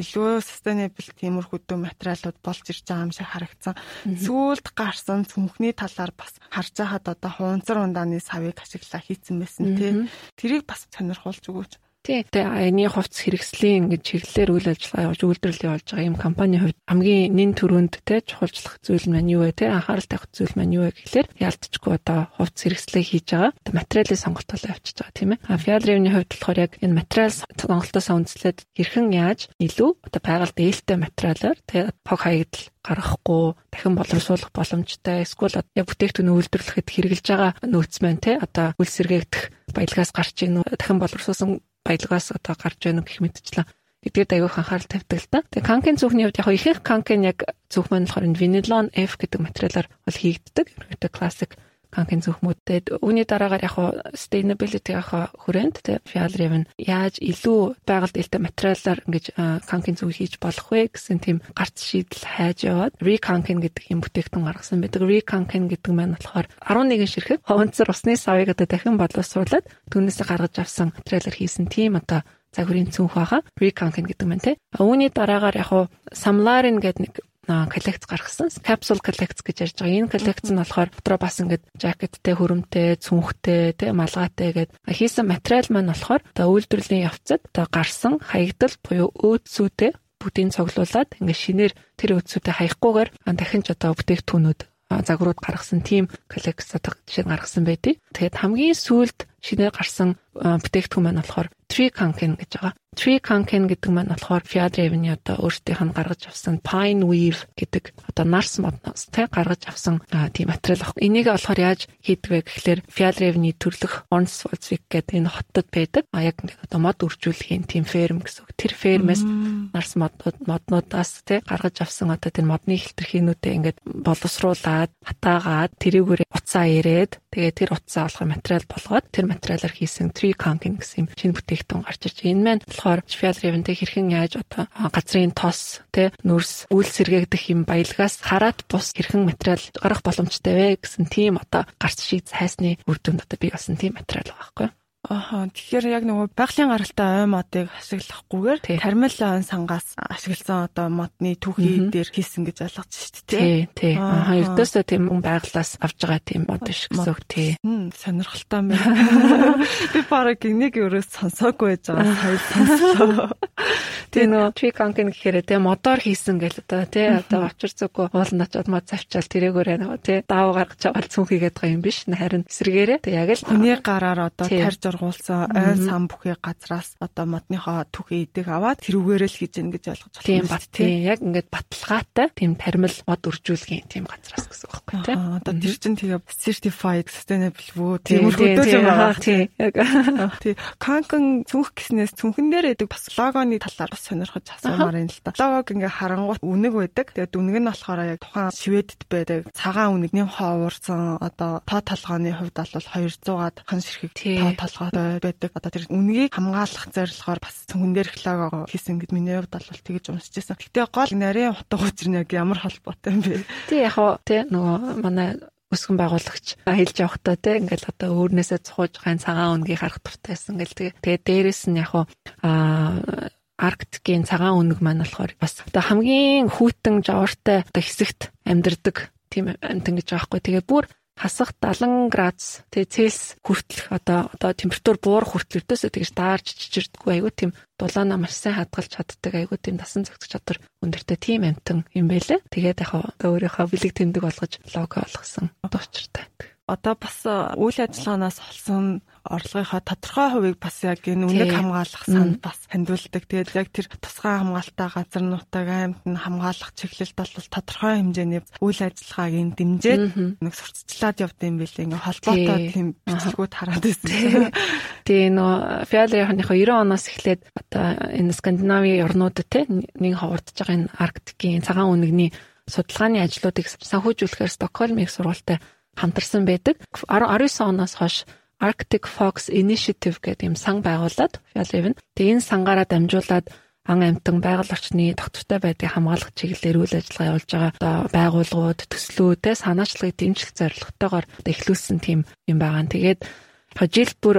илүү sustainable тиймэрхүү материалууд болж ирж байгаа юм шиг харагдсан. Сүүлд гарсан цүнхний талаар бас харж байхад одоо хуунцар ундааны савыг ашиглаа хийцэн байсан тий. Тэрийг бас сонирхуулж өгөөч. Тий. Тэгээ аяны хувцс хэрэгслийн ингэж чиглэлээр үйл ажиллагаа явуулж үйлдвэрлэл явуулж байгаа юм компани хувьд хамгийн нэн төрөнд те чухалчлах зүйл маань юу вэ те анхаарал тавих зүйл маань юу вэ гэхлээр ялцчгүй одоо хувцс хэрэгслээ хийж байгаа. Одоо материалын сонголтоо явуулж байгаа тийм ээ. А Fiat Review-ний хувьд болохоор яг энэ материал сонголтоосоо үндэслээд хэрхэн яаж илүү одоо байгальд ээлтэй материалаар тэгээ пог хаягдал гаргахгүй дахин боловсруулах боломжтой эсвэл яг бүтээгдэхүүн үйлдвэрлэхэд хэрэгжилж байгаа нөөц маань те одоо үл сэргээгдэх баялгаас гарч ийн дахин боловсруулсан баялгаас одоо гарч байна гэх мэтчлэн гэдгээр аягүй анхаарал тавьдаг л та. Тэгээ канкын зүхний хувьд яг ихэнх канкын яг зүх маань болохоор винилон F гэдэг материалаар бол хийгддэг. Ерөнхийдөө классик канкын зөвхмөдтэй үүний дараагаар яг sustainability-ийн хүрээнд тэ Fialrev нь яаж илүү байгальд илтэй материалаар ингэж канкын зөв хийж болох вэ гэсэн тийм гарц шийдэл хайж яваад Recankin гэдэг юм бүтээгдэхүүн гаргасан байдаг. Recankin гэдэг маань болохоор 11 ширхэг ховонцор усны савыг одоо дахин бодлосруулад түүнээсээ гаргаж авсан материалаар хийсэн тийм одоо загварын цүнх байгаа. Recankin гэдэг маань тий. Үүний дараагаар яг Samlarin гэдэг нэг коллекц гаргасан. Capsule collects гэж ярьж байгаа. Энэ коллекц нь болохоор дотроо бас ингээд жакеттэй, хөрөмтэй, цүнхтэй, тэ малгайтай гэд хийсэн материал маань болохоор одоо үйлдвэрлэлийн явцад одоо гарсан хаягдал буюу өөдсүүдээ бүгдийг цуглуулад ингээд шинээр тэр өөдсүүдээ хаяггүйгээр дахин ч одоо бүтээгдэхүүнүүд загварууд гаргасан тийм коллекц одоо жишээ гаргасан байдгийг. Тэгээд хамгийн сүүлд шинээр гарсан бүтээгдэхүүн маань болохоор Tree Cancan гэж байгаа. Tree Cancan гэдэг маань болохоор Fiat Raven-ийн одоо өөртөөх нь гаргаж авсан Pine Weave гэдэг одоо нарс модноос тэ гаргаж авсан тийм материал ах. Энийг болохоор яаж хийдэг вэ гэхлээр Fiat Raven-ийн төрлөх Ornswolsvik гэдэг энэ хотод байдаг. А яг одоо мод үржүүлэхийн тийм ферм гэсэн үг. Тэр фермээс нарс моднууд моднуудаас тэ гаргаж авсан одоо тэр модны хилтерхийнүүдээ ингээд боловсруулад хатаагаад тэрүүгээр уцаа ирээд тэгээ тэр уцаа болох материал болгоод тэр материалаар хийсэн Tree Cancan гэсэн шинэ бүтээгдэхүүн гарч ирж. Энэ маань болохоор Fiat Raven-тэй хэрхэн яаж одоо газрын тос тэ нүрс үйл сэргээгдэх юм баялгаас хараат бус хэрхэн материал гарах боломжтой вэ гэсэн тийм одоо гарц шиг хайсны үр дүнд одоо бий болсон тийм материал байгаа байхгүй? Аха тэгэхээр яг нөгөө байгалийн гаралтай ой модыг ашиглахгүйгээр тармил сангаас ашигласан одоо модны түүхий дээр хийсэн гэж ойлгож шүү дээ. Тий, тий. Аха ердөөсөө тийм хүн байглаас авж байгаа тийм мод биш гэсэн үг тий. Сонирхолтой байна. [LAUGHS] Би бараг энийг өөрөө сонсоогүй байж байгаа сая сонслоо. [LAUGHS] Тий нөгөө tree conking гэхээр тий модоор хийсэн гэл одоо тий одоо очир зүггүй ууланд очиод мод завчаал тэрэгээрээ нөгөө тий даав гаргаж аваад цүнхийгээд байгаа юм биш. Харин эсрэгээрээ тий яг л хүний гараар одоо тарж сургуулсан ой сан бүхий газраас одоо модныхоо түүхий идэг аваад тэрүүгээр л хийж гэн гэж ойлгож байна. Тийм бат тийм яг ингээд баталгаатай тийм тармил мод үржүүлгийн тийм газраас гэсэн үг байхгүй тийм. Одоо тэр чинь тэгээ certified sustainable вөө тийм хөдөөж байгаа. Тийм яг тийм канкан цүнх гиснээс цүнхэн дээр идэг бас логоны талаар бас сонирхож асуумаар юм л та. Логог ингээ харангуут үнэг байдаг. Тэгээд үнэг нь болохоор яг тухайн шведэд байдаг цагаан үнэгний ховорсон одоо тоо толгооны хувьд бол 200-аад хан ширхэг тоо толгоо толгой байдаг. Одоо тэр үнгийг хамгаалах зорилгоор бас хүн дээр лого хийсэн гэд миний хувьд бол тэгэж уншиж байсан. Гэтэ гол нарийн утга учир нь яг ямар холбоотой юм бэ? Тий яг хоо тий нөгөө манай өсгөн байгуулагч хэлж явахдаа те ингээл одоо өөрнөөсөө цухууж гайн цагаан үнгийг харах туртайсан гэл тэгээ дээрэс нь яг аа Арктикийн цагаан үнэг маань болохоор бас одоо хамгийн хүйтэн жавартай одоо хэсэгт амьдардаг тийм амтан гэж байгаа хгүй. Тэгээ бүр хасах 70 градус тэгээ Цельс хүртэл одоо одоо температур буурах хүртэл өдөөсөө тэгж даарч чичирдэггүй айгүй тийм дулаанаа маш сайн хадгалж чаддаг айгүй тийм дасан зохицох чадвар өндөртэй тийм амтан юм байлээ. Тэгээд яг өөрийнхөө бэлэг тэмдэг болгож лого болгосон дуучиртай одоо бас үйл ажиллагаанаас олсон орлогынхаа тодорхой хувийг бас яг энэ үнэг хамгаалах санд бас хандуулдаг. Тэгээд яг тэр тусгай хамгаалалтаа газар нутаг аймт нь хамгаалах чиглэлд бол тодорхой хэмжээний үйл ажиллагааг энэ дэмжиж нэг сурталчлаад явд юм билээ. Ингээ холбоотой тийм бичлэгүүд хараад [LAUGHS] байсан. Тэгээ нөө Фиалрийнхынхаа 90 оноос эхлээд одоо энэ Скандинавийн орнуудад те нэг ховордож байгаа энэ Арктикийн цагаан үнэгний судалгааны ажлуудыг санхүүжүүлэхээр Стокгольм их сургуультай хамтарсан байдаг. 19 оноос хойш Arctic Fox Initiative гэдэг юм сан байгуулад Fjallraven. Тэгээ энэ сангаараа дамжуулаад ан амтан байгаль орчны тогтвортой байдгийг хамгаалах чиглэлээр үйл ажиллагаа явуулж байгаа одоо байгууллагууд, төслүүдээ санаачлагыг дэмжих зорилготойгоор эхлүүлсэн тийм юм байгаа. Тэгээд жил бүр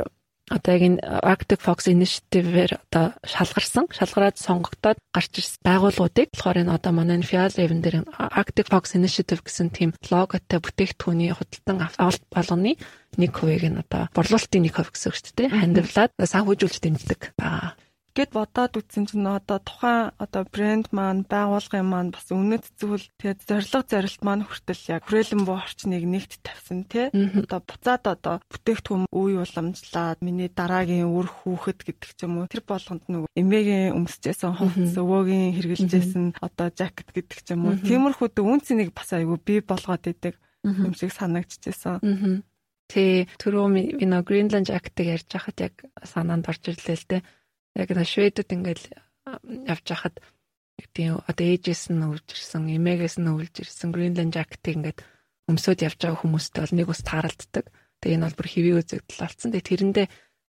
одоо яг энэ Arctic Fox Initiative-ээр одоо шалгарсан, шалгараад сонгогдоод гарч ирсэн байгууллагуудыг болохоор энэ одоо манай Fial Raven дээр Arctic Fox Initiative гэсэн тийм логотой бүтээгдэхүүний худалдан авалт болгоны нэг хувийг нь одоо борлуулалтын нэг хувь гэсэн үг шүү дээ. Хандивлаад санхүүжүүлж дэмждэг. Байгаа гэд бодоод үтсэн чинь одоо тухайн одоо брэнд маань байгуулгын маань бас үнэт зүйл тэгээд зориг зорилт маань хүртэл яг хүрээлэн буу орчныг нэгт тавьсан тий одоо буцаад одоо бүтээгдэхүүн үе уламжлаад миний дараагийн үр хүүхэд гэдэг ч юм уу тэр болгонд нөгөө эмээгийн өмсөжсэн хувцас өвөөгийн хэрглэжсэн одоо жакет гэдэг ч юм уу. Тиймэрхүү үнцнийг бас айгүй бий болгоод идэг юм шиг санагдчихсэн. Тэ түрүү нөө Greenland Jacket-ыг ярьж хахад яг санаанд орж ирлээ л дээ яг на шведэд ингээл явж хахад тийм одоо ээжээс нь өвж ирсэн, эмээгээс нь өвж ирсэн Greenland jacket-ийг ингээд өмсөд явж байгаа хүмүүстэй бол нэг ус тааралддаг. Тэгээ энэ бол бүр хэвийн үзэгдэл болсон. Тэгээ тэрэндээ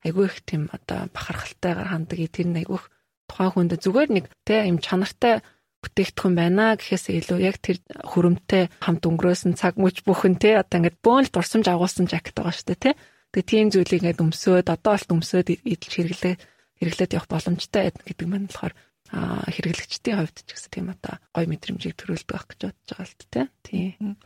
айгүй их тийм одоо бахархалтайгаар хандаг. Тэр нь айгүй их тухайн хүнд зүгээр нэг тийм юм чанартай бүтээгдэхүүн байна гэхээс илүү яг тэр хөрөмтэй хамт өнгөрөөсөн цаг мөч бүхэн те одоо ингээд бөөн л дурсамж агуулсан жакет байгаа шүү дээ те. Тэгээ тийм зүйлийг ингээд өмсөөд одоо болт өмсөөд идэлж хэрэглээ хэрэглээд явах боломжтой гэдэг маань болохоор хэрэглэгчдийн хувьд ч гэсэн тийм одоо гой мэдрэмжийг төрүүлдэг байх гэж бодож байгаа л тээ. Тийм.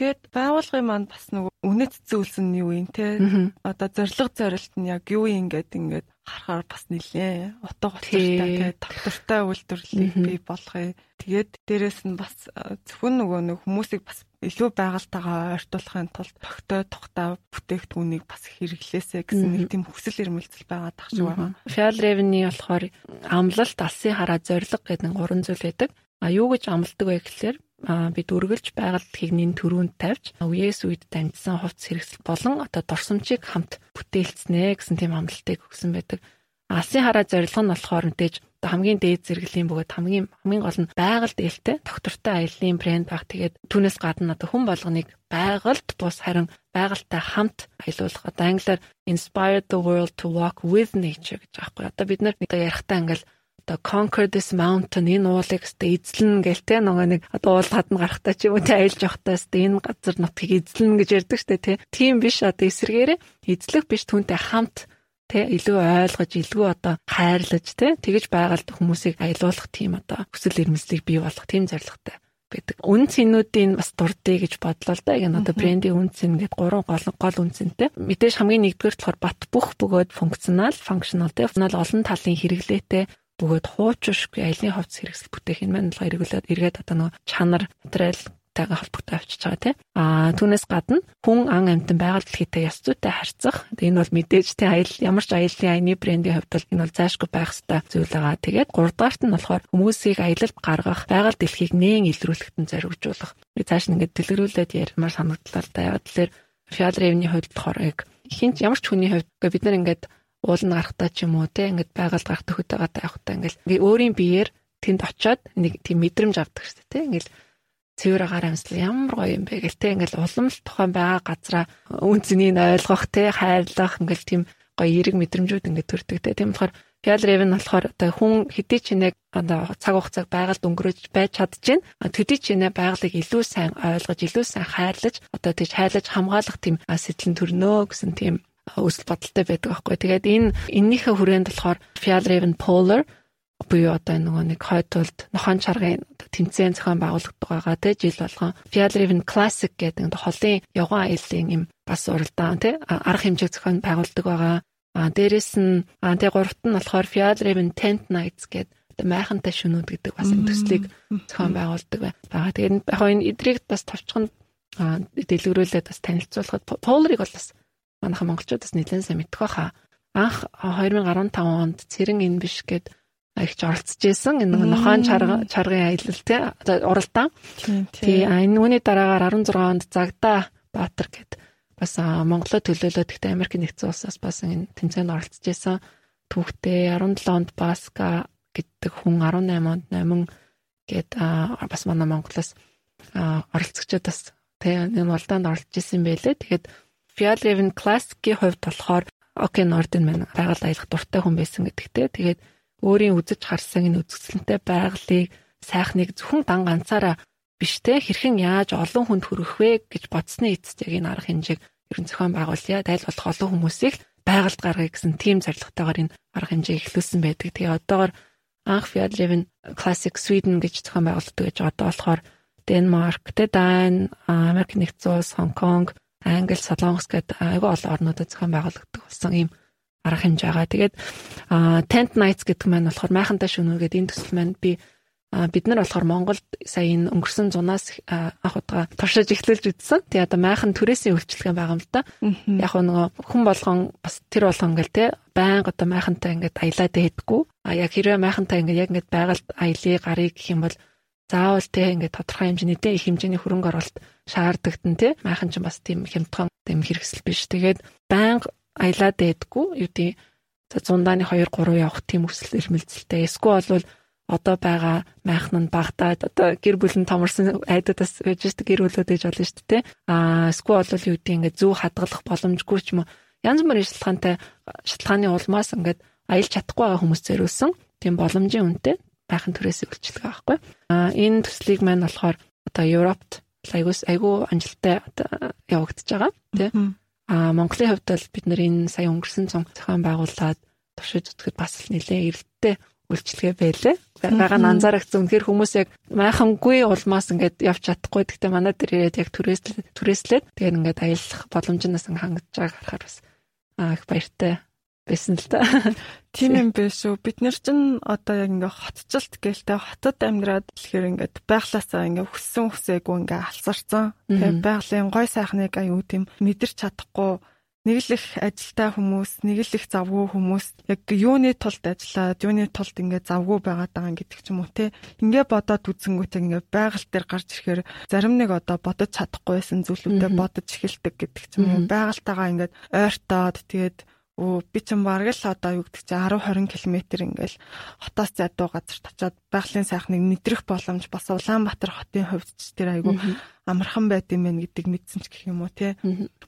Гэт байгуулгын маань бас нөгөө үнэт зүйлс нь юу юм те одоо зориг зорилт нь яг юу юм гээд ингээд харахаар бас нилээ утга учиртай те тогтвортой үйлдвэрлэлийг бий болгоё. Тэгээд дээрэс нь бас зөвхөн нөгөө нэг хүмүүсийг бас илүү байгальтайгаа ойртуулахын тулд тогтой тухтай бүтээгдэхүүнийг бас хэрэглээсэ гэсэн нэг тийм хүсэл эрмэлзэл байгаа тах шиг байна. Shell Revenue болохоор амлалт, алсын хараа, зориг гэдэг нэг гурван зүйл байдаг. А юу гэж амладаг вэ гэхэлэр бид үргэлж байгаль хигнийн төрөнд тавьж үеэс үед дамжсан хувцс хэрэгсэл болон одоо дорсомчийг хамт бүтээлцнэ гэсэн тийм амлалтыг өгсөн байдаг. Алсын хараа зорилго нь болохоор мэдээж хамгийн дээд зэрэглэлийн бөгөөд хамгийн хамгийн гол нь байгаль дээлтэй доктортой аяллаа брэнд баг. Тэгээд түүнээс гадна одоо хүн болгоныг байгальд бус харин байгальтай хамт аялуулах. Одоо англиар inspire the world to walk with nature гэж аахгүй. Одоо бид нар одоо ярихтаа ингээл одоо conquer this mountain энэ уулыг өстэй эзлэн гээл те нөгөө нэг одоо уул хадна гарахтаа ч юм уу те аялж явахдаа өстэй энэ газар нутгийг эзлэн гэж ярьдаг штэ тийм биш одоо эсэргээрээ эзлэх биш түнтэй хамт те илүү ойлгож илүү одоо хайрлаж те тэгэж байгаль хүмүүсийг аялуулах тийм одоо хүсэл эрмэлзлийг бий болгох тийм зорилготой байдаг. Үн цэнүүдийн бас дурдъя гэж бодлоо л да. Яг нь одоо брендийн үн цэн гэдэг гурван гол гол үн цэнтэй. Мэдээж хамгийн нэгдүгээр болохоор бат бүх бөгөөд функционал, functional те олон талын хэрэглээтэй бөгөөд хуучшгүй аялын хувцс хэрэгсэл бүтээх энэ маань болохоор эргүүлээд эргээд одоо нөгөө чанар материал тайгаа холбогдоо авчиж байгаа тийм. Аа түүнээс гадна хүн ан амьтан байгаль дэлхийтэй яс зүйтэй харьцах. Энэ бол мэдээж тийм аял ямар ч аяллаа айны брендийн хувьд бол энэ бол заашгүй байх ёстой зүйл байгаа. Тэгээд гуравдугаарт нь болохоор хүмүүсийг аялалд гаргах, байгаль дэлхийг нээн илрүүлэхэд нь зориулжуулах. Би цааш нь ингээд дэлгэрүүлээд ярмаар санагдлаа л да. Яг тэлэр Revenue хувьд болохоор яг хинч ямар ч хүний хувьд бид нар ингээд уул нь гарахтаа ч юм уу те ингээд байгаль гарах төхөд байгаа явахтаа ингээд өөрийн биеэр тэнд очиод нэг тийм мэдрэмж авдаг шүү дээ те ингээд цэвэр агаар амьсгал ямар гоё юм бэ гэл те ингээд улам л тухайн байгаа газараа үн цэнийг ойлгох те хайрлах ингээд тийм гоё эерэг мэдрэмжүүд ингээд төрдөг те тийм болохоор Фиал Ревен болохоор одоо хүн хэдий ч нэг одоо цаг хугацааг байгальд өнгөрөөж байж чадчихээн. Төдий ч нэ байгалыг илүү сайн ойлгож, илүү сайн хайрлаж, одоо тийж хайлаж хамгаалах тийм сэтлэн төрнөө гэсэн тийм өсөл бодолтой байдаг байхгүй. Тэгээд энэ эннийхээ хүрээнд болохоор Fial Raven Polar буюу одоо нөгөө нэг хойдолд нохон чаргын тэмцээн зохион байгуулагддаг байгаа тий жил болгон Fial Raven Classic гэдэг холын явган аяллаа юм бас уралдаан тий арга хэмжээг зохион байгуулдаг байгаа. А дээрэс нь а тэгээ гуравт нь болохоор Fial Raven Tent Nights гэдэг майхантай шөнүүд гэдэг бас энэ төслийг зохион байгуулдаг байгаа. Тэгээд яг энэ эдрийг бас товчхон дэлгэрүүлээд бас танилцуулахад Polar-ыг бол бас манайхан монголчууд бас нэлээд сайн мэдэх байхаа. Анх 2015 онд цэрэн энэ биш гэд ихч оролцож исэн. Энэ нөгөө нохон чаргын аялал тий уралдаан. Тий энэ үүний дараагаар 16 онд Загдаа Баатар гэд бас Монголоо төлөөлөөд гэхдээ Америк нэгдсэн улсаас бас энэ тэмцээнд оролцож исэн. Түүхтээ 17 онд Баска гэдэг хүн 18 онд Номин гэд бас манай Монголоос оролцогчдод бас тий энэ уралдаанд оролцож исэн байлээ. Тэгээд Fjallraven Classic-ийн хувьд болохоор Оки Норден мань байгаль аялах дуртай хүн байсан гэдэгтэй. Тэгээд өөрийн үзэж харсан энэ үзэсгэлэнтэй байгалыг сайхныг зөвхөн дан ганцаараа биш те хэрхэн яаж олон хүнд хүрэх вэ гэж бодсны эцэст яг энэ арга хэмжээг ерөн зохион байгуулъя. Тайл болох олон хүмүүсийг байгальд гаргая гэсэн тийм зорилготойгоор энэ арга хэмжээг эхлүүлсэн байдаг. Тэгээ одоогор анх Fjallraven Classic Sweden гэж зохион байгуулдаг гэж одоо болохоор Денмарк, Дайн, Америк нэгдсэн улс, Хонконг, Англи, Солонгос гэдэг айгүй олон орнуудад зохион байгуулагддаг болсон ийм арга хэмжээ байгаа. Тэгээд Tent Nights гэдэг маань болохоор майхантай шөнө гэдэг энэ төсөл маань би бид нар болохоор Монголд сая энэ өнгөрсөн зунаас анх удаа туршиж эхлүүлж үзсэн. Тэгээ одоо майхан түрээсийн үйлчлэгэн байгаа юм л да. Яг нөгөө хүн болгон бас тэр болгон ингээл те байнга одоо майхантай ингээд аялаад байдаггүй. А яг хэрвээ майхантай ингээд яг ингээд байгальд аялыг гарыг гэх юм бол заавал те ингээд тодорхой хэмжээний дэ их хэмжээний хөрөнгө оруулалт шаарддагтэн те майхан ч бас тийм хямдхан тийм хэрэгсэл биш. Тэгээд байнга аялаад байдгүй юу тий за 100 дааны 2 3 явах тийм өсөл эрмэлзэлтэй. Эсвэл бол одоо байгаа майхан нь багтаад одоо гэр бүлэн томорсон байж шүү гэр бүлүүд ээж болно шүү дээ. Аа эсвэл бол юу гэдэг ингээд зөв хадгалах боломжгүй ч юм уу. Янз бүрийн шалтгаантай шалтгааны улмаас ингээд аялж чадахгүй байгаа хүмүүс зориулсан тийм боломжийн үнэтэй байхын төрөөс үйлчлэг байхгүй. А энэ төслийг маань болохоор одоо Европт айгуус айгуу амжилттай явагдаж байгаа тий. А Монголын хувьд бол бид нар энэ сая өнгөрсөн цон зохион байгуулад туршиж үзэхэд бас л нэлээ эрэлттэй үйлчлэгээ байлээ. Байгаа нь анзаарагцсан. Үнэхээр хүмүүс яг майхангүй улмаас ингээд явж чадахгүй. Гэхдээ манай дээр ирээд яг түрээслээд түрээслээд тэгээд ингээд аялах боломжноос хангаж байгааг харахаар бас их баяртай байсан л та. Тийм юм биш үү. Бид нар чинь одоо яг ингээ хотцолт гэлтэй хотод амьдраад тэгэхээр ингээд байглаасаа ингээ хүссэн хүсээгүй ингээ алсарсан. Тэгээ байгалийн гой сайхныг аюу тийм мэдэрч чадахгүй нэг л их ажилтай хүмүүс, нэг л их завгүй хүмүүс яг юуны тулд ажиллаад, юуны тулд ингээ завгүй байгаад байгаа гэдэг ч юм уу те. Ингээ бодоод үзэнгүүтээ ингээ байгаль дээр гарч ирэхээр зарим нэг одоо бодож чадахгүйсэн зүйлүүдэд бодож эхэлдэг гэдэг ч юм уу. Байгальтайгаа ингээ ойртоод тэгээд Өө би ч юм бараг л одоо юу гэдэг чи 10 20 км ингээл хотоос задуу газар очиод байгалийн сайхныг мэдрэх боломж бас Улаанбаатар хотын хувьд ч тэр айгу амархан байд юм байна гэдэг мэдсэн ч гэх юм уу тий.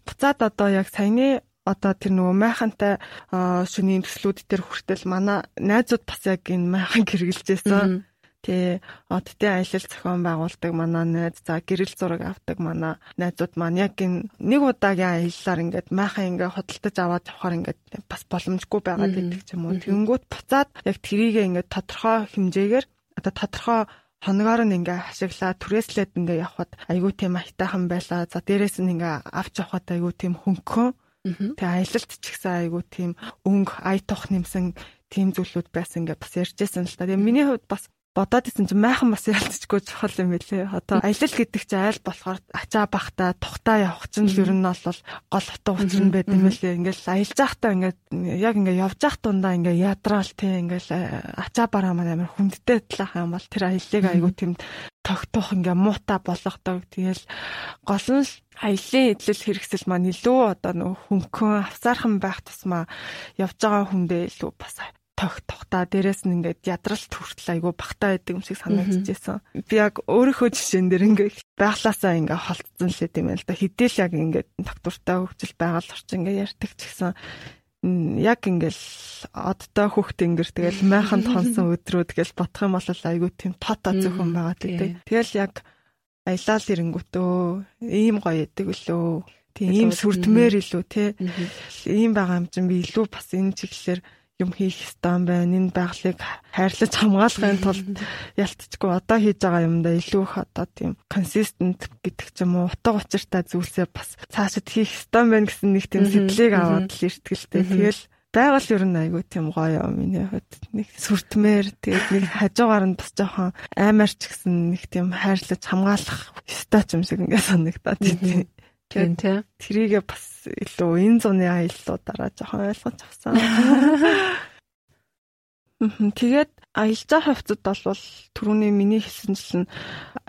Буцаад одоо яг саяны одоо тэр нөгөө майхантай шөнийн төслүүд дээр хүртэл манай найзууд бас яг энэ майхан [LAUGHS] хэрэгжилжсэн. Тэ одтой аялал зохион байгуулдаг манай найз за гэрэл зураг авдаг манай найзууд маань яг энэ нэг удаагийн аяллаар ингээд майхан ингээд хөдөлтөж аваад явахаар ингээд бас боломжгүй байгаад байдаг ч юм уу. Тэнгүүт буцаад яг трийгээ ингээд тодорхой хэмжээгээр одоо тодорхой хоногоор нь ингээ хашиглаа түрээслээд ингээ явхад айгүй тийм аятайхан байлаа. За дээрэс нь ингээ авч явхад айгүй тийм хөнгөн. Тэгээ аялалт ч ихсэн айгүй тийм өнгө ая тух нэмсэн тийм зүйлүүд байсан ингээ бас ярьжсэн л та. Тэгээ миний хувьд бас бодоод исэн чинь майхан бас ялцчихгүй чухал юм билээ. Одоо аялал гэдэг чинь айл болохоор ачаа бахта тухтаа явах чинь л ер нь бол гол утга учир нь байд юм билээ. Ингээл аялж байхдаа ингээд яг ингээд явж байхад тундаа ингээд ядраал тий ингээл э, ачаа бараа маань амар хүндтэй талах юм бол тэр аяллыг айгу тийм тогтоох ингээ муута болгодог. Тэгэл гол нь аялын эдлэл хэрэгсэл маань илүү одоо нөх хөнгөн авсаархан байх тусмаа явж байгаа хүндээ илүү бас тох тухта дээрэс нь ингээд ядралт хүртэл айгүй багтаа байдаг юм шиг санагдчихсэн. Би яг өөрийнхөө жишээн дээр ингээд байглаасаа ингээд холтсон лээ тийм ээ л да. Хідэл яг ингээд доктортай хөгжил байгаль орчин ингээд ярьдаг ч гэсэн яг ингээл одтой хүүхд ингэр тэгэл [LAUGHS] майхан тонсон өдрүүд гэж бодох юм бол айгүй тийм тото зөвхөн байгаа тийм. Тэгэл яг аялал ирэнгүүтөө ийм гоё яадаг үлөө. Тийм ийм сүрдмээр илүү те. Ийм байгаа юм чинь би илүү бас энэ чиглэлээр юм хийх юм байна. Энэ байгалыг хайрлаж хамгаалахын тулд [LAUGHS] ялцчихгүй одоо хийж байгаа юмдаа илүү их одоо тийм consistent гэдэг ч юм уу утга учиртай зүйлсээ бас цаашид хийх юм байна гэсэн нэг тийм сэтлийг аваад л иртгэлтэй. Тэгэл байгаль ер нь айгүй тийм гоё юм миний хувьд. Нэг сүртмээр тэгээд нэг хажуугаар нь бас жоохон аймаарч гэсэн нэг тийм хайрлаж хамгаалах ёстой юм шиг ингээд санагдаад тийм тийм тийм тэрийгээ бас илүү энэ зуны аяллуудаараа жоохон ойлгож авсан. Тэгээд аялал заа хувьцад бол түрүүний миний хэлсэнчлэн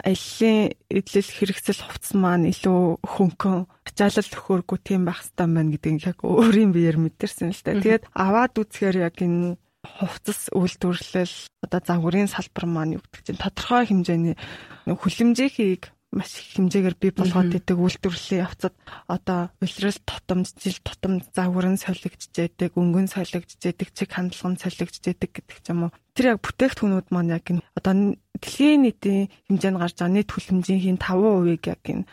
аяллаа эдлэл хэрэгсэл хувцас маань илүү хөнгөн ачаалал төхөөргүй тийм байх хэрэгтэй байна нь яг өөрийн биеэр мэдэрсэн л та. Тэгээд аваад үзэхээр яг энэ хувцас үйлдвэрлэл одоо загварын салбар маань юу гэдэг чинь тодорхой хэмжээний хүлэмжийнхийг маш их хэмжээгээр бий болгоод идэг үйлдвэрлэлийн явцад. Одоо улирал тотомж жил тотомж загвар нь солигдж яадаг өнгөн солигдж яадаг чиг хандлага нь солигдж яадаг гэдэг ч юм уу. Тэр яг бүтээгдэхүүнүүд маань яг одоо дэлхийн нийтийн хэмжээнд гарч байгаа нийт хүлэмжийн 5%-ийг яг энэ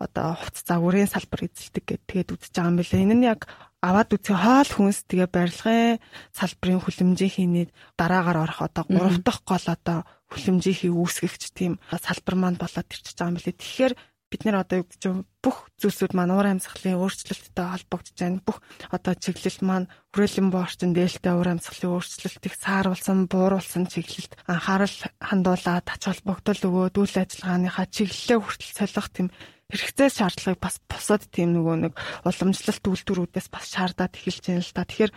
одоо хувц загварын салбар эзэлдэг гэдэг тэгээд үзэж байгаа юм билээ. Энэ нь яг аваад үзэх хоол хүнс тэгээ барилгын салбарын хүлэмжийн хийний дараагаар орох одоо 3 дахь гол одоо хүлэмжийнхийг үүсгэгч тийм салбар маань болоод ирчихэж байгаа юм билээ. Тэгэхээр бид нэр одоо юу гэж бүх зүйлсүүд маань уур амьсгалын өөрчлөлттэй холбогдож байна. Бүх одоо чиглэл маань хүрээлэн боо орчин дээлтэй уур амьсгалын өөрчлөлтийг сааруулсан, бууруулсан чиглэлд анхаарал хандуулаад ач холбогдол өгөөд үйл ажиллагааныхаа чиглэлээ хүртэл солих тийм хэрэгцээ шаардлагыг бас босоод тийм нөгөө нэг уламжлалт үйлдвэрүүдээс бас шаардаад эхэлж байна л да. Тэгэхээр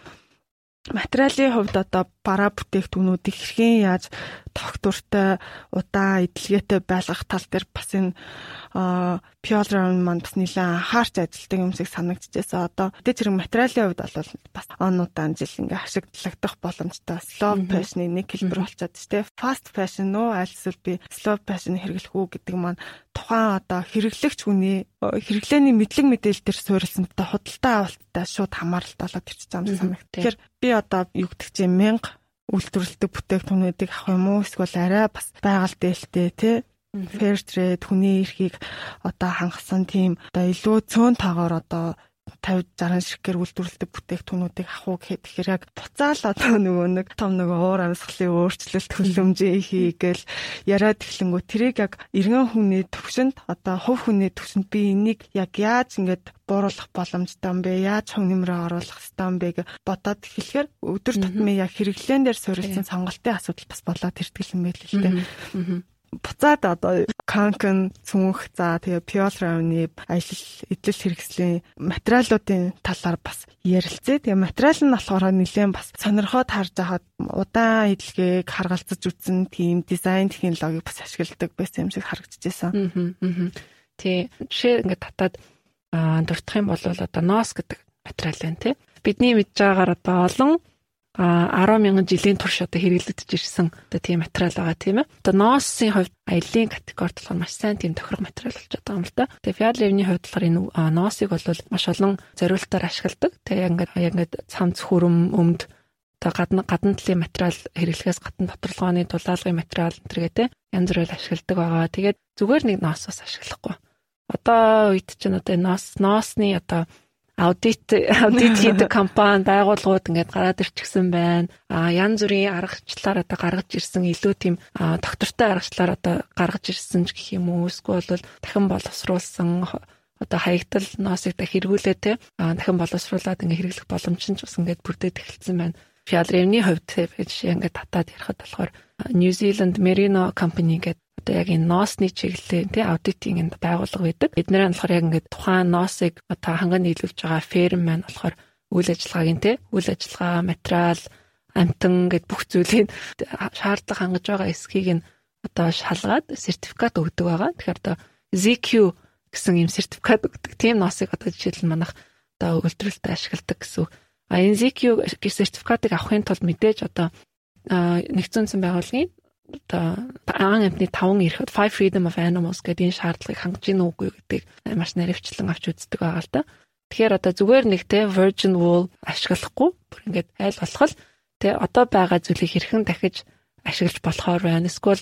материалын хувьд одоо бараа бүтээгдэхүүнүүдийг хэрхэн яаж тогтвортой удаан эдлэгээтэй байлгах тал дээр бас энэ Pure маань бас нэлээд анхаарч ажилладаг юм шиг санагдчихсэн. Одоо тэ зэрэг материалын хувьд бол бас он удаан жил ингээ ашиглагдах боломжтой slow fashion-ы нэг хэлбэр болчиход шүү дээ. Fast fashion нөө аль эсвэл би slow fashion хэрэглэх үү гэдэг маань тухайн одоо хэрэглэгч хүний хэрэглээний мэдлэг мэдээлэл төр суурилсантай худалдаа авалттай шууд хамааралтай болоод ирчихэж байгаа юм санагд. Тэгэхээр би одоо юу гэдэг чинь 1000 үйлдвэрлэдэг бүтээгдэхүүнүүдийг авах юм уу? Эсвэл арай бас байгаль дээлтэй тий fair trade хүний эрхийг одоо хангасан тийм одоо илүү цөөн таагаар одоо 50 60 ширхгээр үйлдвэрлэдэг бүтээгдэхүүнүүдийг авах уу гэхэд тэгэхээр яг буцаал одоо нөгөө нэг том нөгөө уур амьсгалын өөрчлөлт хөлөмжөө хийгээл яриад эхлэнгүү. Тэрийг яг иргэн хүний төвшөнд одоо хувь хүний төвшөнд би энийг яг яаж ингээд бууруулах боломжтой юм бэ? Яаж хөв нэмрээ оруулах юм бэ? гэж бодоод эхлэхээр өдөр тутмын яг хэрэглэн дээр суурилсан сонголтын асуудал бас болоод ирдэг юм байл л дээ буцаад одоо Канкн цүнх за тэгээ Пиолрауны аялал эдлэл хэрэгслийн материалуудын талаар бас ярилцээ. Тэгээ материал нь болохоор нэлээд бас сонирхоод харж байхад удаан эдлэгийг харгалзаж үзсэн тийм дизайн технологиг бас ашигладаг байсан юм шиг харагдчихсан. Тий. Жишээ ингээд татаад дуртах юм бол одоо NOS гэдэг материал байна тий. Бидний мэдж байгаагаар одоо олон а 10 мянган жилийн турш одоо хэрэглэгдэж ирсэн одоо тийм материал байгаа тийм ээ. Одоо нооссын хувьд аялын категорид болохоор маш сайн тийм тохирог материал болж байгаа юм л да. Тэгээ Fiat-ийн хувьд болохоор энэ ноосыг бол маш олон зориултаар ашигладаг. Тэгээ ингээд яг ингээд цамц хүрэм өмд одоо гадна гадна талын материал хэрэглэхээс гадна доторлогооны дулаалгын материал энтергээ те янз бүрээр ашигладаг байгаа. Тэгээд зүгээр нэг ноосоос ашиглахгүй. Одоо үед чинь одоо ноос ноосны одоо аудит аудит хийдэг компани байгууллагууд ингээд гараад ирчихсэн байна. А янз бүрийн аргачлалаар одоо гаргаж ирсэн илүү тийм доктортой аргачлалаар одоо гаргаж ирсэн ч гэх юм уу. Эсвэл бол дахин боловсруулсан одоо хаягдал ноосыг да хэрэгүүлээ те дахин боловсруулад ингээ хэрэглэх боломж нь ч бас ингээд бүрдээд эхэлсэн байна. Фиалревний хувьд жишээ ингээд татаад ярихад болохоор New Zealand Merino Company гэдэг одоо яг энэ ноосны чиглэлийн тий аудитын энд байгууллага байдаг. Бид нэр нь болохоор яг ингээд тухайн ноосыг одоо ханган нийлүүлж байгаа ферм маань болохоор үйл ажиллагаагийн тий үйл ажиллагаа, материал, амтан гэд бүх зүйлийг шаардлага хангаж байгаа эсхийг нь одоо шалгаад сертификат өгдөг байгаа. Тэгэхээр одоо ZQ гэсэн юм сертификат өгдөг. Тийм ноосыг одоо жишээлбэл манах одоо үйлдвэрлэлтэд ашигладаг гэсэн. А энэ ZQ сертификатыг авахын тулд мэдээж одоо нэгдсэн зүйн байгууллагын одоо аан амтны таван эрэхэд Five Freedom of Animals гэдэг энэ шаардлагыг хангаж ийн үгүй гэдгийг маш наривчлан авч үздэг байгаа л да. Тэгэхээр одоо зүгээр нэг те virgin wool ашиглахгүй бүр ингээд айл болох те одоо байгаа зүйлийг хэрхэн дахиж ашиглаж болохоор байна. Эсвэл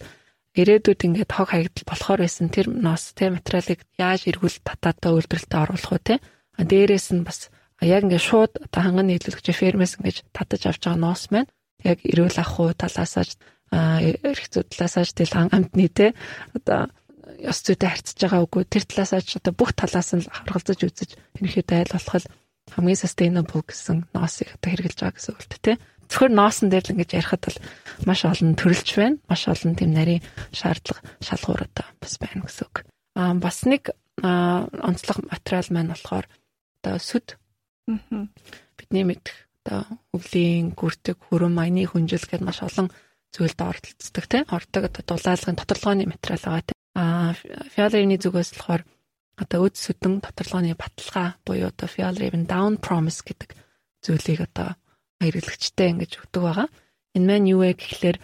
ирээдүйд ингээд хог хаягдал болохоор байсан тэр нос те материалыг яаж эргүүл татаатаа үйлдвэрлэлтэд оруулах вэ те. Дээрээс нь бас яг ингээд шууд одоо ханган нийлүүлэгч фермээс ингээд татаж авч байгаа ноос маань яг эрүүл ах уу талаасаа эрх зүй талаасаа тэл амтны те одоо ёс зүйтэй харьцаж байгаа үгүй тэр талаасаа ч одоо бүх талаас нь харгалзаж үзэж ерөнхийдөө айл болох хамгийн sustainable гэсэн ноосыг одоо хэрэгжилж байгаа гэсэн үг л тэ. Зөвхөн ноосон дээр л ингэж ярихад бол маш олон төрөлж байна. Маш олон тийм нарийн шаардлага шалгуур одоо бас байна гэсэн үг. Аа бас нэг онцлог материал маань болохоор одоо сүд. Бидний мэдэх одоо өвлийн гүртэг, хөрөн, маяны хүнжил гэдээ маш олон зүйлд оролцдог тийм ордог одоо дулаалгын тодорхойны материал байгаа тийм а Fowler-ийн зүгээс болохоор одоо үд сүдэн тодорхойны баталгаа буюу одоо Fowler-ийн down promise гэдэг зүйлийг одоо хэрэглэгчтэй ингэж өгдөг байгаа. Энэ маань юу вэ гэхлээр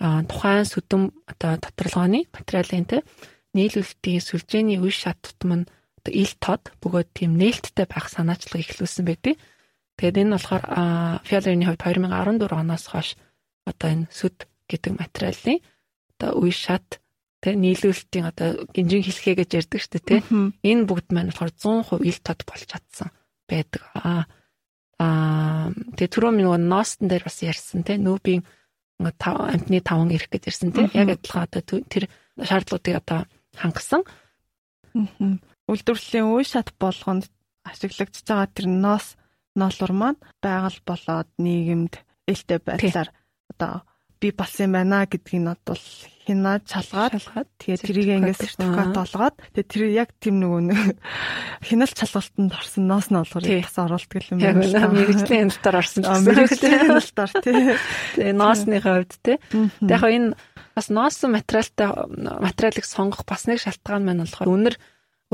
тухайн сүдэн одоо тодорхойны материалын те. Нийлүүлэлтийн сүлжээний үе шат тутам нь ил тод бөгөөд тийм нээлттэй байх санаачлага ихлүүлсэн байдаг. Тэгээд энэ болохоор Fowler-ийн хувьд 2014 оноос хойш одоо энэ сүд гэдэг материалын одоо үе шат тэг нийлүүлэлтийн одоо гинжин хэлхээ гэж ярьдаг шүү дээ тий. Энэ бүгд маань болохоор 100% ил тод болж чадсан байдаг. Аа аа тэг түрүү минь ностон дээр бас ярьсан тий. Нүүбийн амтны таван ирэх гэж ярьсан тий. Яг адилхан одоо тэр шаардлагуудыг одоо хангасан. Үйлдвэрлэлийн үе шат болгонд ашиглагдж байгаа тэр нос ноолур маань байгаль болоод нийгэмд ээлтэй байдлаар одоо би болсон байна гэдгийг над бол хинаа чалгаад тэгээ тэрийг ингээд сертификат олгоод тэгээ тэр яг тийм нөгөө нэг [LAUGHS] хинаал чалгалтанд орсон ноос нь олгорыг бас оруулдаг юм байна. Яг мэрэгжлийн хяналтаар орсон гэсэн. Мэрэгжлийн хяналтаар тий. Тэгээ ноосны хувьд тий. Тэгээ яг энэ бас ноосон материалтай материалыг сонгох бас нэг шалтгаан маань болохоор үнэр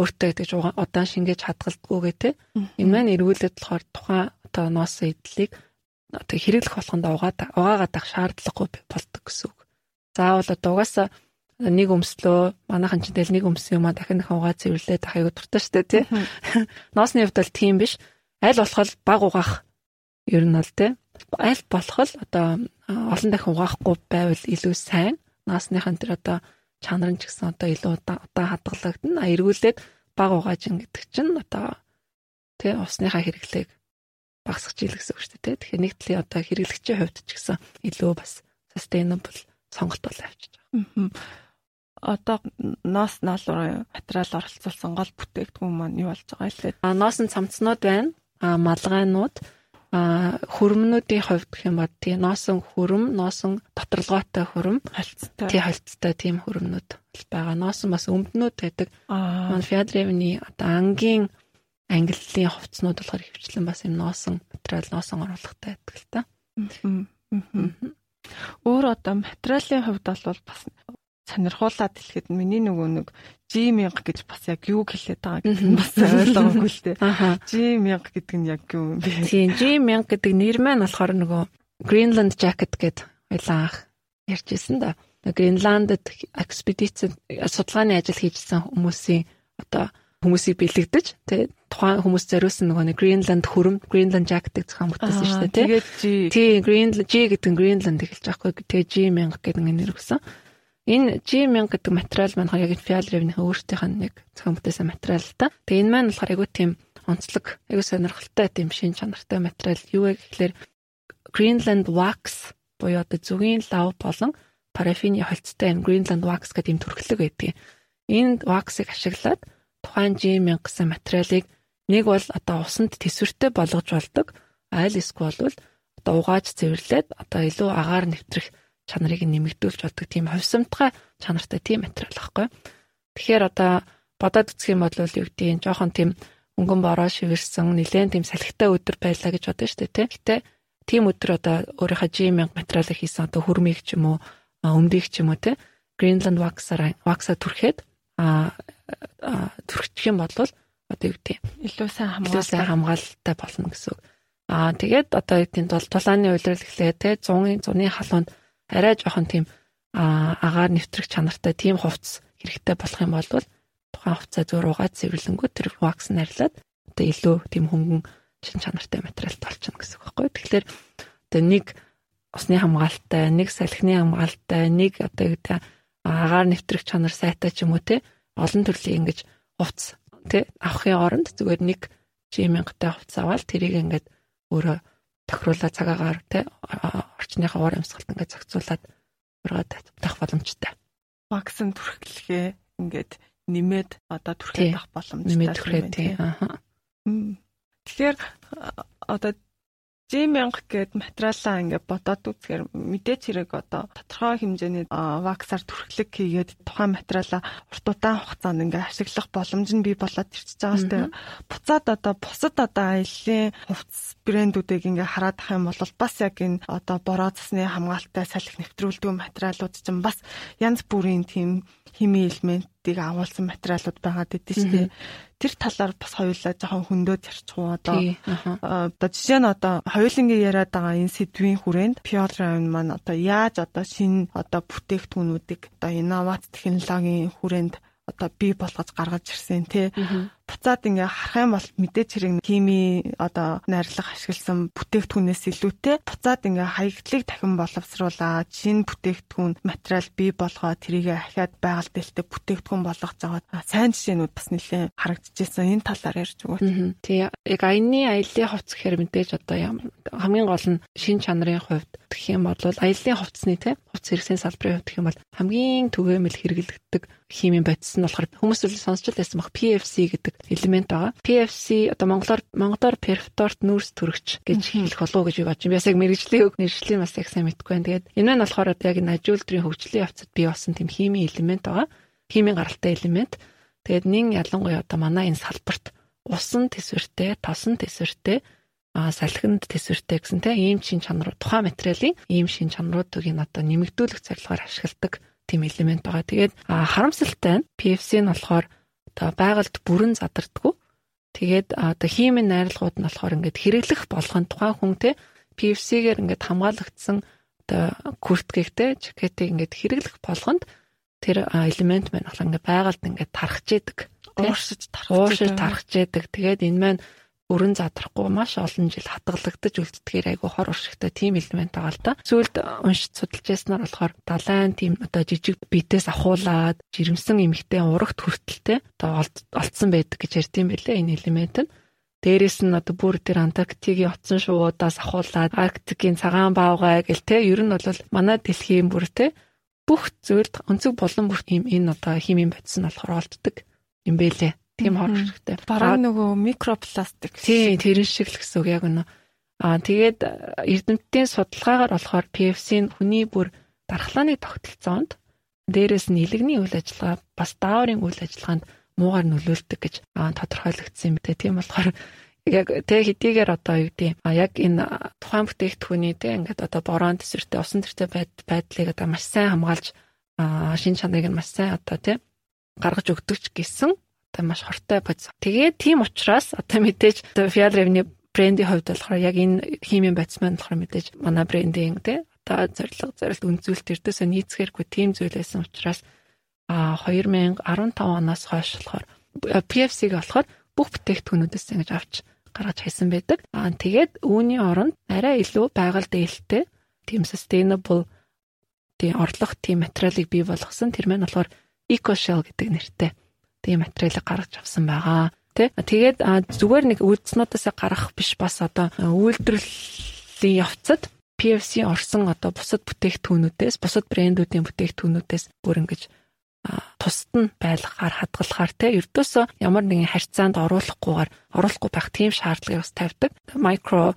өөртөө гэж удаан шингээж хадгалдаггүйгээ тий. Энэ маань эргүүлээд болохоор тухайн одоо ноос эдлийг одоо хэрэглэх болгонд угаад угаагаад ах шаардлагагүй болдог гэсэн үг. Заавал одоо угаасаа нэг өмслөө манайхан ч тэл нэг өмсөн юм а дахин дахин угаа цэвэрлээд ах аягүй дуртай штэ тий. [LAUGHS] Ноосны хувьд бол тийм биш. Аль болох баг угаах ер нь бол тий. Аль болох одоо олон дахин угаахгүй байвал илүү сайн. Наасныхан тэр одоо чанар нь ч гэсэн одоо илүү удаан хадгалагдана. Эргүүлээд баг угааж ин гэдэг чинь одоо тий усныхаа хэрэглээг багасгаж ийл гэсэн үг шүү дээ. Тэгэхээр нэг талын одоо хэрэглэгчийн хувьд ч гэсэн илүү бас sustainable сонголт бол авчиж байгаа. Одоо ноос наалуур материал оролцуулсан гол бүтээгдэхүүн маань юу болж байгаа лээ? А ноос нь цамцнууд байна. А малгайнууд хөрмнүүдийн хувьд гэх юм ба тий носон хөрөм, носон доторлогоотой хөрөм, холцтой. Тий холцтой тийм хөрөмнүүд байгаа. Носон бас өмднүүд байдаг. Манай Фядревны одоо ангийн ангиллын хувцснууд болохоор хөвчлэн бас юм носон материал носон оруулахтай байдаг л та. Өөр одоо материалын хувьд бол бас сонирхуулаад хэлэхэд миний нөгөө нэг G1000 гэж бас яг юу хэлээд байгаа гэдэг нь бас ойлгоогүй л дээ. G1000 гэдэг нь яг юу юм бэ? Тийм G1000 гэдэг нэр маань болохоор нөгөө Greenland Jacket гэдэг ойлаа анх ярьж ирсэн да. Гренландд экспедиц судалгааны ажил хийжсэн хүмүүсийн одоо хүмүүсийг бэлэгдэж тий тухайн хүмүүс зориулсан нөгөө нэг Greenland хөрөм Greenland Jack гэдэг зохион бүтээсэн шүү дээ тий. Тэгээд G тий Greenland G гэдэг Greenland эхэлж байгаа хгүй тэгээ G1000 гэдэг нэр өгсөн. Энэ G1000 гэдэг материал маань яг Fjallraven-ийн өөртөөх нь нэг зохион бүтээсэн материал л та. Тэгээ энэ маань болохоор айгүй тийм онцлог айгүй сонирхолтой тийм шин чанартай материал юу вэ гэхлээр Greenland wax буюу одоо зүгийн лав болон парафины холцтой энэ Greenland wax гэдэг юм төрхлөг байдаг. Энэ wax-ыг ашиглаад тухайн G1000 гэсэн материалыг нэг бол одоо усанд төсвөртэй болгож болдог. Айл эсвэл бол одоо угааж цэвэрлээд одоо илүү агаар нэвтрэх чанарыг нэмэгдүүлж болдог тийм ховсомтгой чанартай тийм материал байхгүй. Тэгэхээр одоо бодоод үзэх юм бол юу гэдэг нь жоохон тийм өнгөн бороо шивэрсэн нэлээд тийм салхитай өдөр байлаа гэж бодсон шүү дээ тий. Гэтэ тийм өдөр одоо өөрийнхөө G1000 материалыг хийсэн одоо хөрмийг ч юм уу өмдийг ч юм уу тий. Greenland wax-аар wax-а түрхэд а төрчих юм бол одоо юу гэдэг илүү сайн хамгаалалтай хамгаалалтай болно гэсэн үг. Аа тэгээд одоо юу гэдэг бол тулааны уйлрал гэхлээр те 100-ын 100-ны халуунд арай жоохон тийм агаар нэвтрэх чанартай тийм хувцс хэрэгтэй болох юм бол тухайн хувцас зөөр угаад цэвэрлэнгүү тэр wax нарилаад одоо илүү тийм хөнгөн шин чанартай материалт болчихно гэсэн үг байхгүй. Тэгэхээр одоо нэг усны хамгаалалтай, нэг салхины хамгаалалтай, нэг одоо гэдэг агаар нэвтрэх чанар сайтай ч юм уу те олон төрлийн ингэж хувц те авахын оронд зүгээр нэг G1000-тай хувц аваад тэрийг ингээд өөрөө тохируулаад цагаагаар те орчныхаа уур амьсгалд ингээд зохицуулаад ураад татах боломжтой. Вакцин түрхлэхээ ингээд нэмээд одоо түрхээд авах боломжтой. Нэмээд түрхээд тий. Аа. Тэгэхээр одоо G1000 гээд материалаа ингээд бодоод үзэхээр мэдээч хэрэг одоо тодорхой хэмжээний ваксаар түрхлэг хийгээд тухайн материалаа урт удаан хугацаанд ингээд ашиглах боломж нь бий болоод ирчихэж байгаа сте. Буцаад одоо бусад одоо аяллаа хувцас брэндүүдийг ингээд хараад ах юм бол бас яг энэ одоо бороо цасны хамгаалалттай салхи нэвтрүүлдэг материалууд чинь бас янз бүрийн тийм хими элементийг агуулсан материалууд идэв шүү дээ. Тэр талаар бас хоёулаа жоохон хөндөд ярьчих уу одоо. Одоо жишээ нь одоо хоёулангийн яриад байгаа энэ сэдвийн хүрээнд Pure маань одоо яаж одоо шинэ одоо бүтээгдэхүүнүүдийг одоо инновац технологийн хүрээнд одоо бий болгож гаргаж ирсэн тий. Буцаад ингээ харах юм бол мэдээч хэрэг хими одоо найрлага ашигласан бүтээгдэхүүнээс илүүтэй. Буцаад ингээ хаягдлыг дахин боловсруулаад шинэ бүтээгдэхүүн материал бий болгоо тэрийг ахиад байгаль дэлтэй бүтээгдэхүүн болгож байгаа сайн жишээнүүд бас нэлээд харагдчихсан энэ талаар ярьж өгөөч. Тий. Яг аяны аяллаа хувц гэхээр мэдээж одоо хамгийн гол нь шин чанарын хувьд гэх юм бол аяллаа хувцсны тий хувц хэрэгсийн салбарын хувьд гэх юм бол хамгийн түгээмэл хэрэглэгддэг химийн бодис нь болохоор хүмүүс үл сонсч байсан баг. PFC гэдэг элемент байгаа. PFC одоо монголоор монголоор перфторт нүүрс төрөгч гэж хэлэх болов уу гэж би бодож байна. Би бас яг мэрэгжлийн үг нэршлийн бас яг сайн мэдэхгүй байна. Тэгээд энэ нь болохоор яг энэ ажилтрийн хөгжлийн явцад бий болсон тийм химийн элемент байгаа. Химийн гаралтай элемент. Тэгээд нин ялангуяа одоо манай энэ салбарт усан төсвөртэй, тосон төсвөртэй а салхинд төсвөртэй гэсэн тийм ийм шин чанарууд тухайн материалын ийм шин чанаруудыг нь одоо нэмэгдүүлэх зорилгоор ашигладаг тийм элемент байгаа. Тэгээд харамсалтай нь PFC нь болохоор одоо байгальд бүрэн задардггүй. Тэгээд одоо химийн найрлагууд нь болохоор ингээд хэрэглэх болгон тухайн хүн те PFC-гээр ингээд хамгаалагдсан одоо курткэгтэй жакетыг ингээд хэрэглэх болгонд тэр элемент маань болохоор ингээд байгальд ингээд тархаж идэг. Ууршиж тархаж. Ууршиж тархаж идэг. Тэгээд энэ маань өрн задрахгүй маш олон жил хадгалагдаж үлддэгээр айгүй хор уршигтай тийм элемент байгаа л да. Сүүлд уншиж судалж яснаар болохоор далайн тийм одоо жижиг битээс ахуулаад жирэмсэн эмхтэй урагт хүртэлтэй одоо олдсон байдаг гэж ярьдсан байлээ энэ элемент нь. Дээрээс нь одоо бүр тэр Антарктикийн утсан шувуудаас ахуулаад Арктикийн цагаан баавгай гэл те ер нь бол манай дэлхийн бүр те бүх зүйлд онцөг болон бүр ийм энэ одоо химийн бодис нь болохоор олддог юм бэлээ. Тийм хор хэрэгтэй. Бараг нөгөө микропластик. Тийм, тэрэн шиг л гэсэн үг яг үнэ. Аа тэгээд эрдэмтдийн судалгаагаар болохоор PFC нь хүний бүр дархлааны тогтолцоонд дээрээс нь илэгний үйл ажиллагаа бас дааврын үйл ажиллагаанд муугар нөлөөлдөг гэж тодорхойлогдсон юм бэ. Тийм болохоор яг тэг хэдийгээр одоо юу гэдэг а яг энэ тухайн бүтээгдэхүүний тэг ингээд одоо борон төсвөртэй усан төртэй байдлыг одоо маш сайн хамгаалж шин чанарыг нь маш сайн одоо тэг гаргаж өгдөг ч гэсэн одоо маш хортой бодис. Тэгээд тийм учраас одоо мэдээж одоо Revenue брендийн хувьд болохоор яг энэ химийн бодис маань болохоор мэдээж манай брендийн тий одоо зорилго зорилт үнцүүлэлт эрдээсээ нийцгээргүй тийм зүйл байсан учраас а 2015 оноос хойш болохоор PFC-г болохоор бүх бүтээгдэхүүнүүдээс ингэж авч гаргаж хайсан байдаг. Аа тэгээд үүний оронд арай илүү байгаль дээлтэй тийм sustainable тийм орлого тийм материалыг бий болгосон. Тэр маань болохоор EcoShell гэдэг нэртэй тийм материалыг гаргаж авсан байгаа. Тэ? Тэгээд зүгээр нэг үйлдэлснүүдээс гарах биш бас одоо үйлдвэрлэлийн явцад PFC орсон одоо бусад бүтээгдэхүүнүүдээс бусад брэндүүдийн бүтээгдэхүүнүүдээс бүр ингэж тусад нь байлгахаар хадгалахаар те ердөөсөө ямар нэгэн харьцаанд оруулахгүйгээр оруулахгүй байх тийм шаардлагыг бас тавьдаг. Micro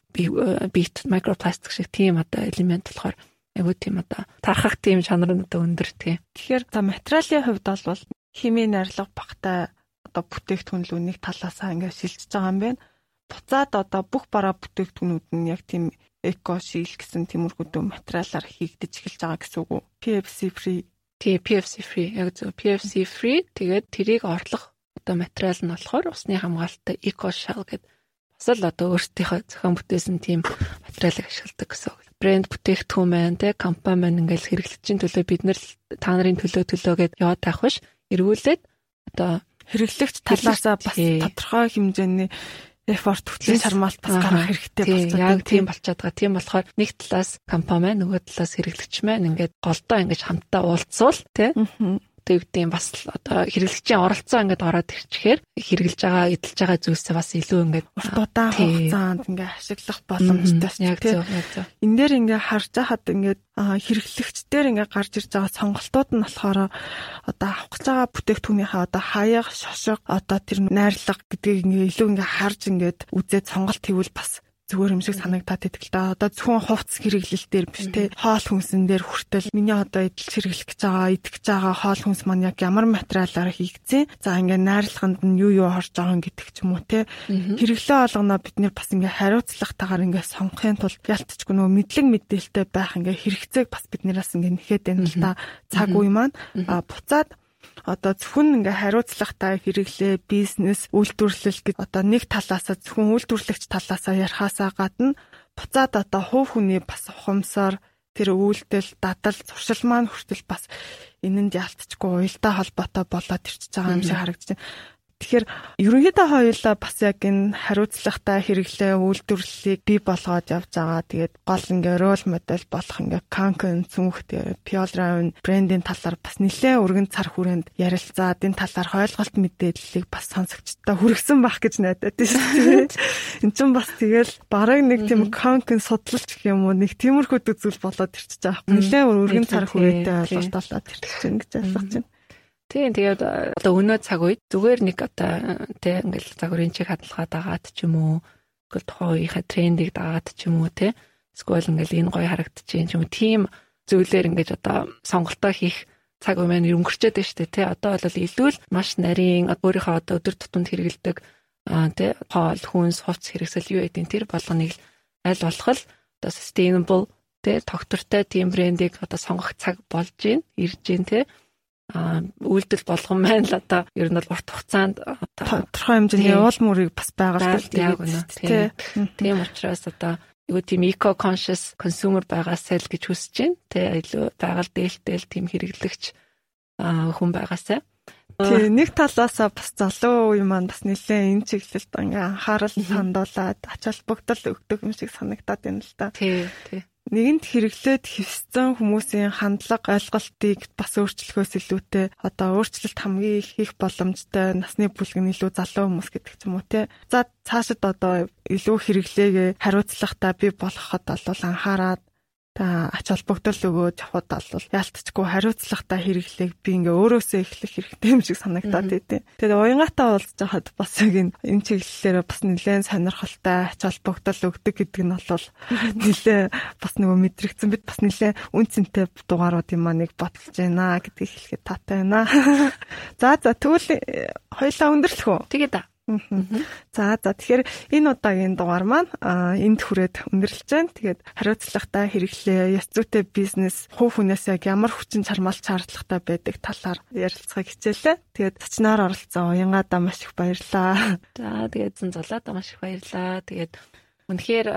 beat microplastic шиг тийм одоо элемент болохоор айгуу тийм одоо тархах тийм чанар нь одоо өндөр тий. Тэгэхээр за материалын хувьд бол химийн найрлага багтай одоо бүтээгдэхүүн л үнийг талаасаа ингээд шилжиж байгаа юм байна. Буцаад одоо бүх бараа бүтээгдэхүүнүүд нь яг тийм эко шил гэсэн тиймэрхүү материалаар хийгдэж эхэлж байгаа гэсэн үг үү? PFC free. Тий, PFC free. Яг зөв PFC free. Тэгээд тэрийг орлох одоо материал нь болохоор усны хамгаалалттай eco shell гэдэг бас л одоо өөрсдийнхөө зохион бүтээсэн тийм материалыг ашигладаг гэсэн үг. Брэнд бүтээгдэхүүн маань те компани маань ингээл хэрэглэгчийн төлөө бид нар та нарын төлөө төлөөгээд яваад таах биш эргүүлээд одоо хэрэглэгч талаасаа бас тодорхой хэмжээний effort хүчин чармаалт бас гарах хэрэгтэй болчиход яг тийм болчиход байгаа. Тийм болохоор нэг талаас компани маань нөгөө талаас хэрэглэгч маань ингээд голдоо ингэж хамтдаа уулзвал тий тэгвдэм бас одоо хэрэглэгчийн оролцоо ингээд ороод ирчихээр хэрэгжилж байгаа эдэлж байгаа зүйлсээ бас илүү ингээд урт удаан хугацаанд ингээд ашиглах боломжтой яг зөв яг зөв. Энэ дээр ингээд харж байхад ингээд хэрэглэгчдэр ингээд гарч ирж байгаа сонголтууд нь болохоор одоо авах гэж байгаа бүтээгдэхүүнийхээ одоо хаяг, шошго, одоо тэр найрлага гэдгийг ингээд илүү ингээд харж ингээд үзээд сонголт хийвэл бас зүгээр юм шиг санагдаад идэг л да. Одоо зөвхөн хувцс хэрэглэл дээр биш те хоол хүнсэн дээр хүртэл миний одоо эдэлж хэрэглэх гэж байгаа, идэх гэж байгаа хоол хүнс маань яг ямар материалаар хийгдсэн. За ингээ найрлаганд нь юу юу орж байгаа гэдэг ч юм уу те. Хэрэглээ олгоноо бид нэр бас ингээ хариуцлагатайгаар ингээ сонгохын тулд ялтчгүй нөгөө мэдлэг мэдээлэлтэй байх ингээ хэрэгцээг бас биднээс ингээ нэхэд байна л да. Цаг үе маань буцаад одоо зөвхөн ингээ хариуцлагатай хэрэглээ бизнес үйлдвэрлэл гэж одоо нэг талаасаа зөвхөн үйлдвэрлэгч талаасаа ярихаасаа гадна буцаад одоо хувь хүний бас ухамсаар тэр үйлдэл дадал зуршил маань хүртэл бас энэнд ялтчгүй уялдаа холбоотой болоод ирчихэж байгаа юм шиг харагдаж байна. Тэгэхээр ерөнхийдөө хоёулаа бас яг энэ хариуцлагатай хэрэглээ үйлдвэрлэлийг бий болгоод явж байгаа. Тэгээд гол ингээ рол модель болох ингээ Kanken цүнх тэгээд Pure брендийн талаар бас нэлээд өргөн цар хүрээнд ярилцаад энэ талаар ойлголт мэдээллийг бас сонсогчдод хүргэсэн байх гэж найдаад тийм. Эн чинь бас тэгэл бараг нэг тийм Kanken судлалч гэх юм уу нэг тиймэрхүү зүйл болоод ирчихэж байгаа. Нэлээд өргөн цар хүрээтэй ойлголт болоод ирчихэж байна гэж ойлгож байна. Тийм тэгээд э, одоо өнөө цаг үед зүгээр нэг одоо тий ингээл загварын чиг хадгалгаад агаад ч юм уу ингээл тухайн үеийнхээ трендийг дагаад ч юм уу тий эсвэл ингээл энэ гоё харагдчихээн ч юм уу тийм зүйлээр ингээд одоо сонголтоо хийх цаг үе маань өнгөрчөөд байна шүү дээ тий одоо бол илүү л маш нарийн өөрийнхөө одоо өдөр тутамд хэрэгэлдэг тий хоол хүнс хувц хэрэгсэл юу гэдэг тэр болгоныг аль болох л одоо sustainable тий тогтвортой тийм брендийг одоо сонгох цаг болж гин ирж гин тий үйлдэл болгон маань л одоо. Ер нь бол урт хугацаанд тодорхой хэмжээний уул мөрийг бас байгуулдаг яг үнэ. тийм учраас одоо юу тийм eco conscious consumer байгаасай л гэж хүсэж байна. Тэ илүү байгаль дээлтэл тийм хэрэглэгч хүн байгаасай. Тий нэг талаасаа бас залуу үе маань бас нэлээ энэ чиглэлд ингээ анхаарал хандуулад ач холбогдол өгдөг юм шиг санагдаад байна л да. Тий, тий нэгэнд хэрэглээд хэвсцэн хүмүүсийн хандлага ойлголтыг бас өөрчлөхөөс илүүтэй одоо өөрчлөлт хамгийн их хийх боломжтой насны бүлэг нь илүү залуу хүмүүс гэдэг ч юм уу те. За цаашид одоо илүү хэрэглээгээ хариуцлагатай бий болгоход бол анхаарад та ач холбогдол өгөөж явхад бол ялтчгүй хариуцлагатай хэрэглээг би ингээ өөрөөсөө эхлэх хэрэгтэй юм шиг санагдаад байдیں۔ Тэгээд уянгаатай уулзж байхад бас яг энэ чиглэлээр бас нэлээд сонирхолтой ач холбогдол өгдөг гэдэг нь бол [LAUGHS] нэлээд бас нөгөө мэдрэгдсэн бид бас нэлээд үн цэнтэй дугаарууд юм аа нэг бодолж байна гэдгийг хэлэхэд таатай байна. [LAUGHS] За за тэгвэл э, хоёлаа өндөрлөх үү? Тэгээд За за тэгэхээр энэ удаагийн дугаар маань энд хүрээд өндөрлөж байна. Тэгээд хариуцлагатай хэрэглээ, яс зүйтэй бизнес, хувь хүнээс яг ямар хүчин чармаалт шаардлагатай байдаг талаар ярилцахыг хичээлээ. Тэгээд зочноор оролцсон уянгаадаа маш их баярлалаа. За тэгээд зэн золоодоо маш их баярлалаа. Тэгээд үнэхээр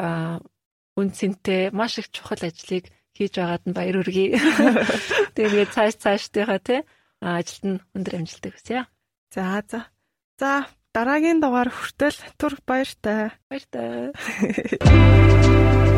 үн цэнтэй маш их чухал ажлыг хийж байгаад нь баяр хүргэе. [LAUGHS] Тэгээд цааш цаашдынхаа тий ажилд нь өндөр амжилт хүсье. За за. За дараагийн дугаар хүртэл түр баяртай. Баяртай. [LAUGHS]